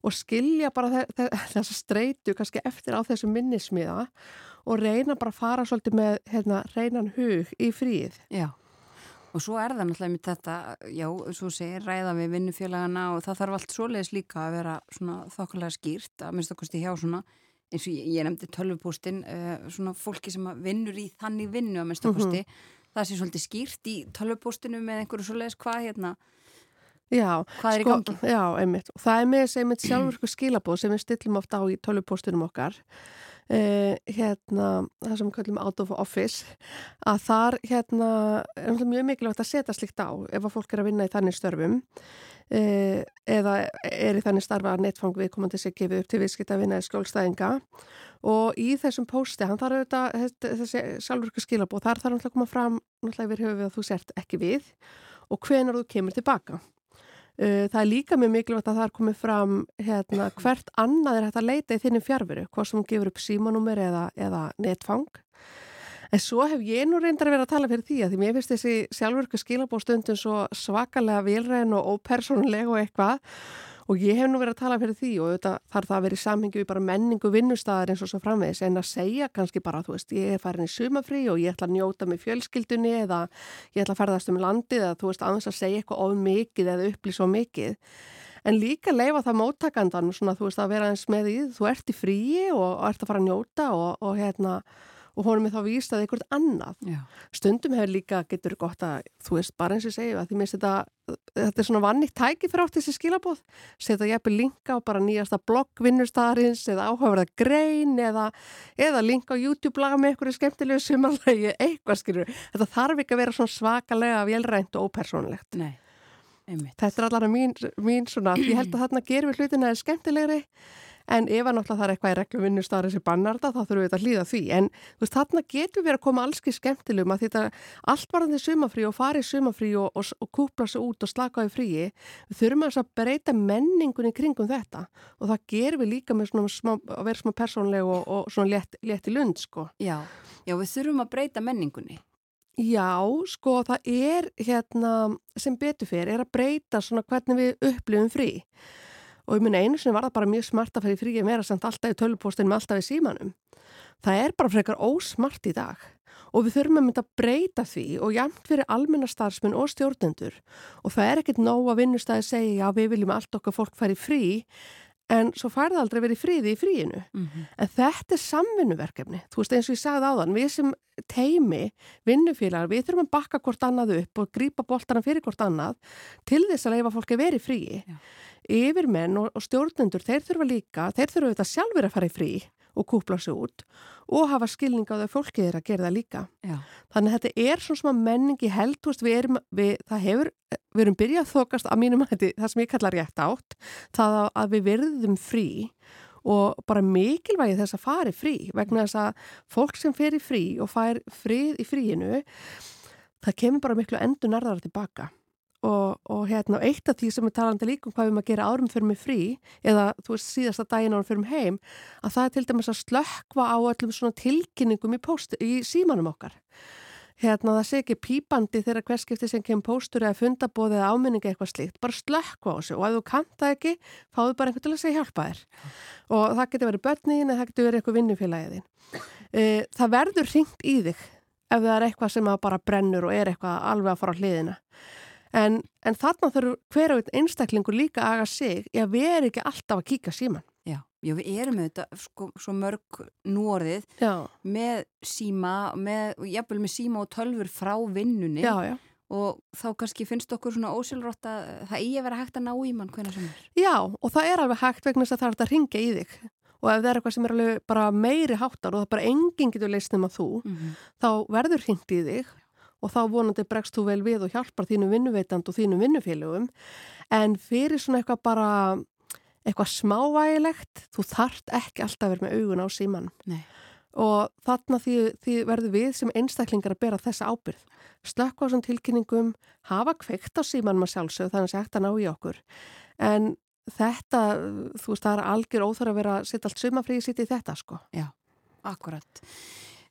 Og skilja bara þessa streitu kannski eftir á þessu minnismiða og reyna bara að fara svolítið með hérna, reynan hug í fríið. Já. Og svo er það náttúrulega með þetta, já, svo segir ræða við vinnufélagana og það þarf allt svoleiðis líka að vera svona þokkulega skýrt, að minnst okkur stið hjá svona eins og ég, ég nefndi tölvupústin uh, svona fólki sem vinnur í þannig vinnu að minnstakosti, mm -hmm. það sé svolítið skýrt í tölvupústinu með einhverju svoleiðis hvað hérna Já, Hvað í sko? Já, einmitt. Það er með þessi einmitt sjálfurku skilabóð sem við stillum ofta á í tölvupóstunum okkar. Uh, hérna, það sem við kallum out of office, að þar hérna, er mjög mikilvægt að setja slikt á ef að fólk er að vinna í þannig störfum uh, eða er í þannig starfa að netfang viðkomandi sig gefið upp til viðskipt að vinna í skjólstæðinga og í þessum pósti, hann þarf auðvitað þessi sjálfurku skilabóð, þar þarf náttúrulega að koma fram náttúrulega yfir höfuð að þú sért ekki við og hvenar þú kemur tilbaka. Uh, það er líka mjög mikilvægt að það er komið fram hérna, hvert annað er hægt að leita í þinni fjárveru, hvað sem gefur upp símanúmer eða, eða netfang. En svo hef ég nú reyndar að vera að tala fyrir því að því mér finnst þessi sjálfurku skilabóstundum svo svakalega vilræðin og ópersónuleg og eitthvað og ég hef nú verið að tala fyrir því og þetta þarf það að vera í samhengi við bara menningu vinnustæðar eins og svo framvegis en að segja kannski bara, þú veist, ég er farin í sumafrí og ég ætla að njóta með fjölskyldunni eða ég ætla að ferðast um landið eða þú veist, aðeins að segja eitthvað of mikið eða upplýsa of mikið en líka leifa það móttakandan svona, þú veist, að vera eins með því, þú ert í fríi og, ert að fara að njóta og, og hérna og honum er þá víst að einhvert annað. Já. Stundum hefur líka, getur gott að, þú veist, bara eins og segja, að því minnst þetta, þetta er svona vannitt tæki fyrir átt þessi skilabóð, setja jæfnir linka á bara nýjasta blogg vinnustarins eða áhugaverða grein eða, eða linka á YouTube laga með einhverju skemmtilegu sumarlegi, eitthvað skilur. Þetta þarf ekki að vera svona svakalega velrænt og ópersónlegt. Nei, einmitt. Þetta er allar mín, mín svona, ég held að þarna gerum við hlutina skemmtilegri En ef að náttúrulega það er eitthvað í reglum vinnustari sem bannar þetta, þá þurfum við að hlýða því. En veist, þarna getur við að koma allski skemmtilegum að þetta allt varðandi sumafrí og fari í sumafrí og, og, og kúpla sig út og slaka á í fríi. Við þurfum að breyta menningunni kringum þetta og það gerum við líka með svona smá, að vera svona persónleg og, og svona létt, létt í lund, sko. Já, já, við þurfum að breyta menningunni. Já, sko, það er hérna sem betur fyrir, er að breyta svona hvernig við upplifum frí og ég minna einu sem var það bara mjög smart að í fríi meira samt alltaf í tölupóstinu með alltaf í símanum. Það er bara frekar ósmart í dag og við þurfum að mynda að breyta því og jæmt fyrir almennastarfsmenn og stjórnendur og það er ekkit nóg að vinnustæði segja að við viljum allt okkar fólk í frí en svo fær það aldrei verið fríði í fríinu. Mm -hmm. En þetta er samvinnuverkefni. Þú veist eins og ég sagði áðan, við sem teimi, vinnufélagar, við þurfum að bakka hvort annað upp og grípa boltana fyrir hvort annað til þess að leifa fólki verið fríi. Já yfirmenn og, og stjórnendur, þeir þurfa líka, þeir þurfa auðvitað sjálfur að fara í frí og kúpla sig út og hafa skilning á þau fólkið er að gera það líka. Já. Þannig að þetta er svona menningi held, veist, við erum, við, hefur, við erum byrjað að þokast að mínum að þetta, það sem ég kallar rétt átt, það að við verðum frí og bara mikilvægi þess að fari frí vegna þess að fólk sem fer í frí og fær frið í fríinu, það kemur bara miklu endur nærðara tilbaka. Og, og hérna, eitt af því sem er talandi líka um hvað við maður gera árum fyrir mig frí eða þú veist síðasta daginn árum fyrir mig heim að það er til dæmis að slökkva á öllum svona tilkynningum í, post, í símanum okkar. Hérna það sé ekki pípandi þegar hverskipti sem kemur póstur eða fundabóð eða áminningi eitthvað slíkt, bara slökkva á þessu. Og ef þú kanta ekki, fáðu bara einhvern til að segja hjálpa þér. Og það getur verið börniðin eða það getur verið eitthvað vinnufélagiðin e, það verður ringt í þig ef það er eitthvað sem bara brennur og er eitthvað alveg að fara á hliðina En, en þarna þurfur hver og einn einstaklingur líka að aga sig í að erum ekki alltaf að kíka síman. Já, já við erum auðvitað sko, svo mörg núorðið já. með síma, með, jafnvel með síma og tölfur frá vinnunni já, já. og þá kannski finnst okkur svona ósylrótt að það eigi að vera hægt að ná í mann hvernig sem er. Já, og það er alveg hægt vegna þess að það er að ringja í þig og ef það er eitthvað sem er alveg bara meiri háttar og það bara enginn getur leist nema þú, mm -hmm. þá verður ringt í þig og þá vonandi bregst þú vel við og hjálpar þínum vinnuveitant og þínum vinnufélögum. En fyrir svona eitthvað bara eitthvað smávægilegt þú þart ekki alltaf vera með augun á síman Nei. og þarna því, því verður við sem einstaklingar að bera þessa ábyrð slökk á þessum tilkynningum hafa kveikt á símanum að sjálfsög þannig að það hægt að ná í okkur. En þetta, þú veist, það er algjör óþar að vera að setja allt sumafríði sitt í þetta sko. Já, akkurat.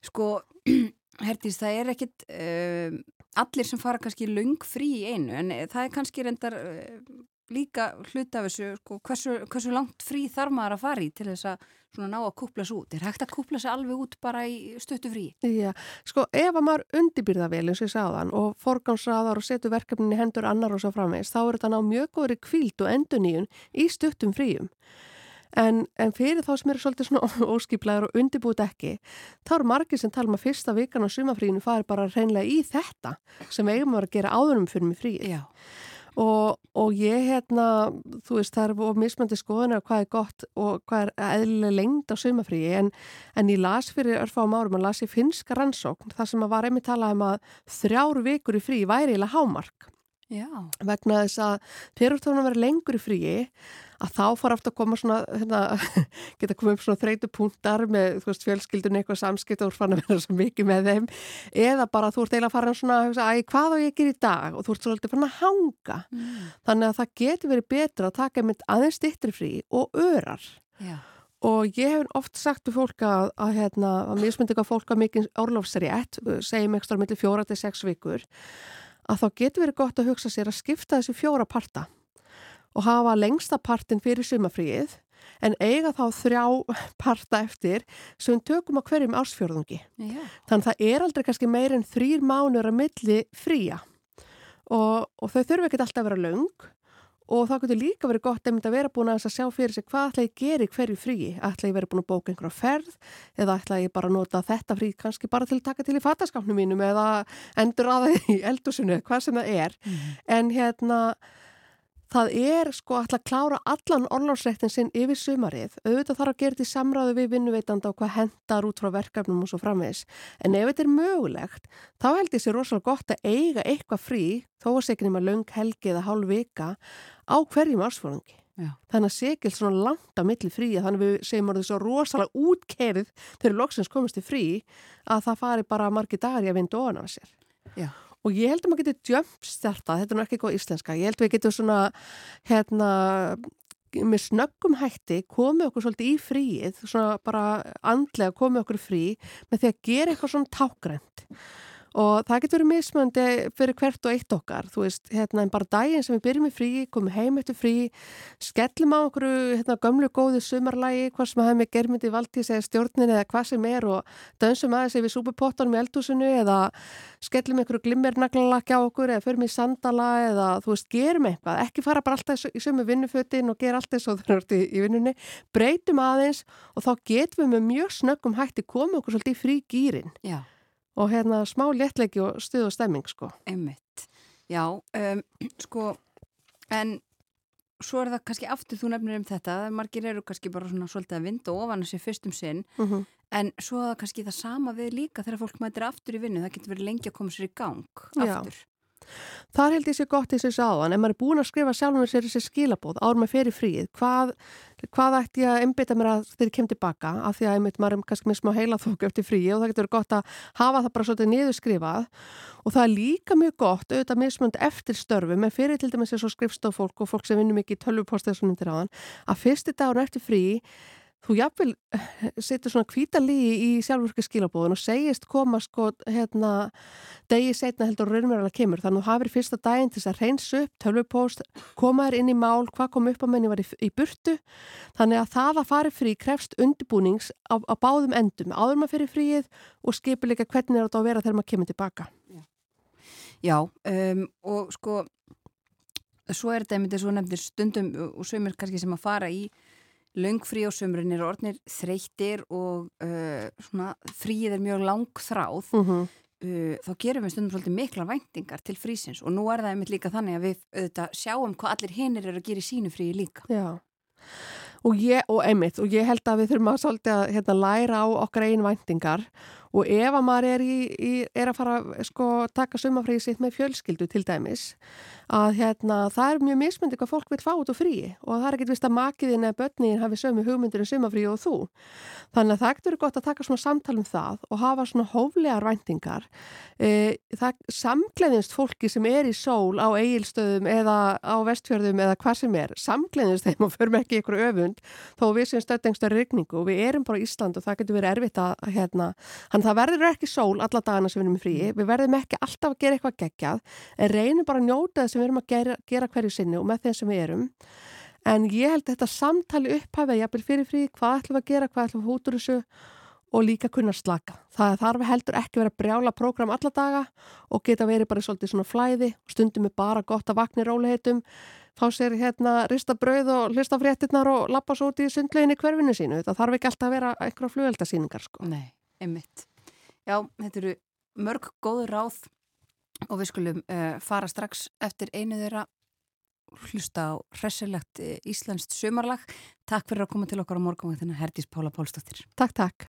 Sko Hertís, það er ekkit uh, allir sem fara kannski lung frí í einu en það er kannski reyndar uh, líka hluta af þessu sko, hversu, hversu langt frí þarf maður að fara í til þess að ná að kúpla svo út. Er hægt að kúpla sig alveg út bara í stöttu frí? Já, sko ef að maður undirbyrða vel eins og ég sagðan og forgámsraðar og setur verkefnin í hendur annar og svo framvegs þá er þetta ná mjög góðri kvíld og enduníun í stöttum fríum. En, en fyrir þá sem eru svolítið svona óskiplæður og undirbúið ekki, þá eru margir sem tala um að fyrsta vikan á sumafríinu fari bara reynlega í þetta sem eigum að gera áðurum fyrir mig fríið. Já. og, og ég hérna, þú veist, það er mismöndi skoðunar hvað er gott og hvað er eðlilega lengd á sumafríi en, en ég las fyrir örfáum árum að las ég finska rannsókn þar sem að var einmitt talað um að þrjár vikur í frí væri eða hámark Já. vegna þess að fyrir tónum að vera lengur í fríi að þá fara aftur að koma svona hérna, geta komið upp svona þreytu punktar með veist fjölskyldun eitthvað samskipt og þú ert fann að vera svo mikið með þeim eða bara þú ert eiginlega fara svona að hvað á ég að gera í dag og þú ert svolítið fann að hanga mm. þannig að það getur verið betra að taka mynd aðeins stittri frí og örar Já. og ég hef oft sagt við fólk að, að, hérna, að mismyndi fólk að mikið orlofsrétt segjum ekstra millir fjóra til sex vikur að þá getur verið gott að hugsa sér að skipta þessu fjóra parta og hafa lengsta partin fyrir sumafríið en eiga þá þrjá parta eftir sem tökum á hverjum ársfjörðungi. Já. Þannig það er aldrei kannski meir en þrýr mánur að milli fría og, og þau þurfu ekki alltaf að vera laung og það getur líka verið gott að vera búin að sjá fyrir sig hvað ætla ég að gera í hverju fríi. Ætla ég verið búin að bóka einhverja ferð eða ætla ég bara að nota þetta frí kannski bara til að taka til í fattaskapnum mínum eða endur aðeins í eldusinu, hvað sem það er. Mm. En hérna Það er sko alltaf að klára allan orlánsrættin sinn yfir sumarið. Auðvitað þarf að gera þetta í samráðu við vinnuveitanda og hvað hendar út frá verkefnum og svo framvegs. En ef þetta er mögulegt, þá held ég sér rosalega gott að eiga eitthvað frí, þó að segja nema löng helgi eða hálf vika, á hverjum ársfórangi. Þannig að segil svona langt á milli frí að þannig við segjum orðið svo rosalega útkerið þegar loksins komist í frí að það fari bara margi dagar í að vinda ofan af sér. Já og ég held að maður getur jumpstarta, þetta er náttúrulega ekki góð íslenska, ég held að við getum svona hérna með snöggum hætti komið okkur svolítið í fríið, svona bara andlega komið okkur frí með því að gera eitthvað svona tákgrænt og það getur verið mismöndi fyrir hvert og eitt okkar. Þú veist, hérna en bara daginn sem við byrjum í frí komum heim eftir frí skellum á okkur, hérna, gömlu góðu sumarlægi hvað sem hafa með germyndi valdís eða stjórnin eða hvað sem er og dönsum aðeins við súpupottanum í eldúsinu eða skellum einhverju glimmernaglalakki á okkur eða förum í sandala eða þú veist, gerum eitthvað, ekki fara bara alltaf í sömu vinnufötin og gera alltaf svo þurfti í vinnunni, breytum aðeins og þá getum við með mjög snöggum hætti komið okkur svolítið í frí gýrin Já og hérna smá léttleiki og stuð og stemming sko. Einmitt, já, um, sko, en svo er það kannski aftur þú nefnir um þetta, margir eru kannski bara svona svolítið að vinda ofan þessi fyrstum sinn, mm -hmm. en svo er það kannski það sama við líka þegar fólk mætir aftur í vinnu, það getur verið lengi að koma sér í gang aftur. Já. Þar held ég sér gott í þessu áðan, ef maður er búin að skrifa sjálfum sér þessi skilabóð, árum með fyrir fríð, hvað, hvað ætti ég að einbita mér að þeir kem tilbaka, af því að einmitt maður er kannski með smá heila þóku eftir fríð og það getur gott að hafa það bara svolítið niðurskrifað. Og það er líka mjög gott, auðvitað mismönd eftir störfu, með fyrir til dæmis eins og skrifstofólk og fólk sem vinnum ekki í tölvupostið að fyrsti dagur eftir fríð þú jafnvel eh, setur svona kvítalíi í sjálfurki skilabóðun og segist koma sko hérna degi setna heldur raunverulega kemur. Þannig að þú hafið fyrsta daginn til þess að reyns upp tölvupóst, koma þér inn í mál hvað kom upp á menni var í, í burtu. Þannig að það að fari frí krefst undibúnings á, á báðum endum. Áður maður fyrir fríið og skipur líka hvernig er þetta að vera þegar maður kemur tilbaka. Já. Um, og sko svo er þetta einmitt eins og nefndir stundum og sömur kannski sem að fara í Laungfrí á sömurinn er orðnir þreytir og uh, svona, fríið er mjög langþráð uh -huh. uh, þá gerum við stundum svolítið mikla væntingar til frísins og nú er það einmitt líka þannig að við auðvitað, sjáum hvað allir hinnir eru að gera í sínu fríi líka. Já, og, ég, og einmitt og ég held að við þurfum að, svolítið að hérna, læra á okkar einn væntingar og ef að maður er, í, í, er að fara sko, taka sumafríði sitt með fjölskyldu til dæmis að hérna, það er mjög mismyndi hvað fólk vil fá út á fríi og það er ekkert vist að makiðin eða börnin hafi sömu hugmyndir um sumafríi og þú. Þannig að það ekkert eru gott að taka svona samtal um það og hafa svona hóflegar væntingar. E, það samgleðinst fólki sem er í sól á eigilstöðum eða á vestfjörðum eða hvað sem er, samgleðinst þeim og förum ekki ykkur öfund þó við sem stöðdengstur regningu og við erum bara Ísland og það getur verið erfitt að hérna, hann það verður ekki sól alla dagana sem við erum í fríi, við verðum ekki alltaf að gera eitthvað geggjað en reynum bara að njóta þess sem við erum að gera, gera hverju sinni og með þeim sem við erum en ég held að þetta samtali upphæfið að jafnvel fyrir frí hvað ætlum við að gera, hvað ætlum við að hútur þessu og líka kunna slaka. Það þarf heldur ekki verið að brjála prógram alla daga og geta verið bara svolítið svona flæði stundum er bara gott að vakna í róliheitum fá sér hérna rista brauð og hlusta fréttinnar og lappa svo út í sundlegin í hverfinu sínu. Það þarf ekki alltaf að vera eitthvað flugveldasýningar sko. Nei, einmitt. Já, þetta eru mörg góð ráð og við skulum uh, fara strax eftir einu þeirra hlusta á hressilegt eh, Íslandst sömarlag. Takk fyrir að koma til okkar á morgunvæðina Herdís Pála Pálsdóttir. Takk, takk.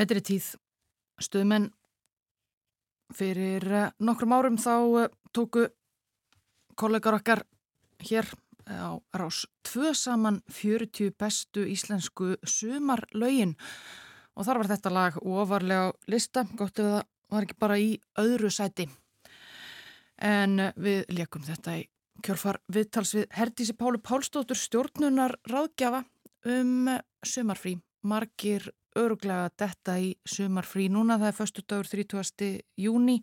betri tíð. Stöðmenn fyrir eh, nokkrum árum þá eh, tóku kollegar okkar hér eh, á rás tvö saman 40 bestu íslensku sumarlögin. Og þar var þetta lag ofarlega lista, gott ef það var ekki bara í öðru sæti. En við leikum þetta í kjörfar viðtals við Herdísi Pálu Pálstóttur stjórnunar ráðgjafa um sumarfrí. Margir öruglega detta í sumarfrí núna. Það er förstu dagur 30. júni.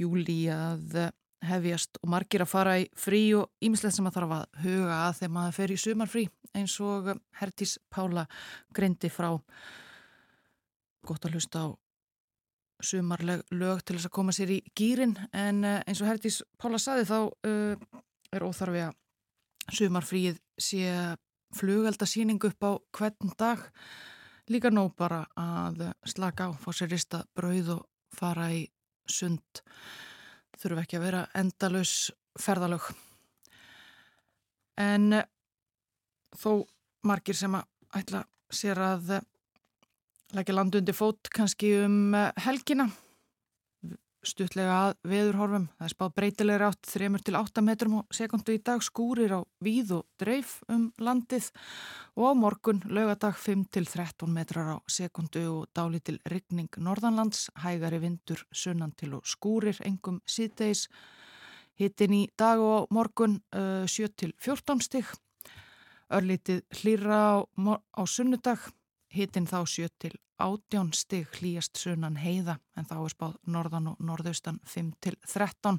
Júli að hefjast og margir að fara í frí og ímislegt sem að þarf að huga að þegar maður fer í sumarfrí eins og Hertís Pála greindi frá gott að hlusta á sumarleg lög til þess að koma sér í gýrin en eh, eins og Hertís Pála saði þá uh, er óþarfi að sumarfríið sé flugeldasýning upp á hvern dag líka nóg bara að slaka á, fá sér rista brauð og fara í sund. Þurfu ekki að vera endalus ferðalög. En eh, þó margir sem að ætla sér að eh, leggja landu undir fót kannski um eh, helgina stuttlega að veðurhorfum. Það er spáð breytilegur átt 3-8 metrum á sekundu í dag. Skúrir á víð og dreif um landið. Og á morgun lögadag 5-13 metrar á sekundu og dálítil rigning norðanlands, hægari vindur sunnan til og skúrir engum síðdeis hittin í dag og morgun uh, 7-14 stig. Örlítið hlýra á, á sunnudag hittin þá 7 átján stig hlýjast sunnan heiða en þá er spáð norðan og norðaustan 5 til 13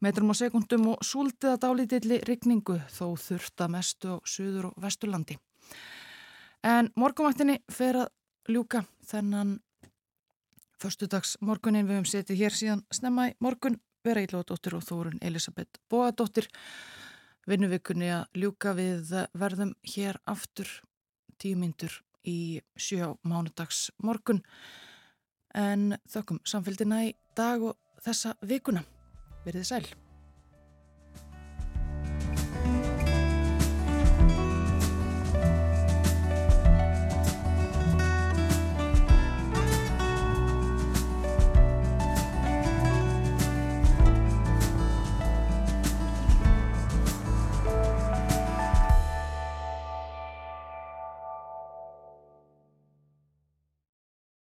metrum á sekundum og súltiða dálítilli rigningu þó þurfta mestu á suður og vesturlandi. En morgumvættinni fer að ljúka þennan förstudags morgunin við höfum setið hér síðan snemma í morgun. Vera Ílóðadóttir og Þórun Elisabeth Bóadóttir vinnuvikunni að ljúka við verðum hér aftur tíu myndur í sjö mánudags morgun en þökkum samfélgina í dag og þessa vikuna. Verðið sæl.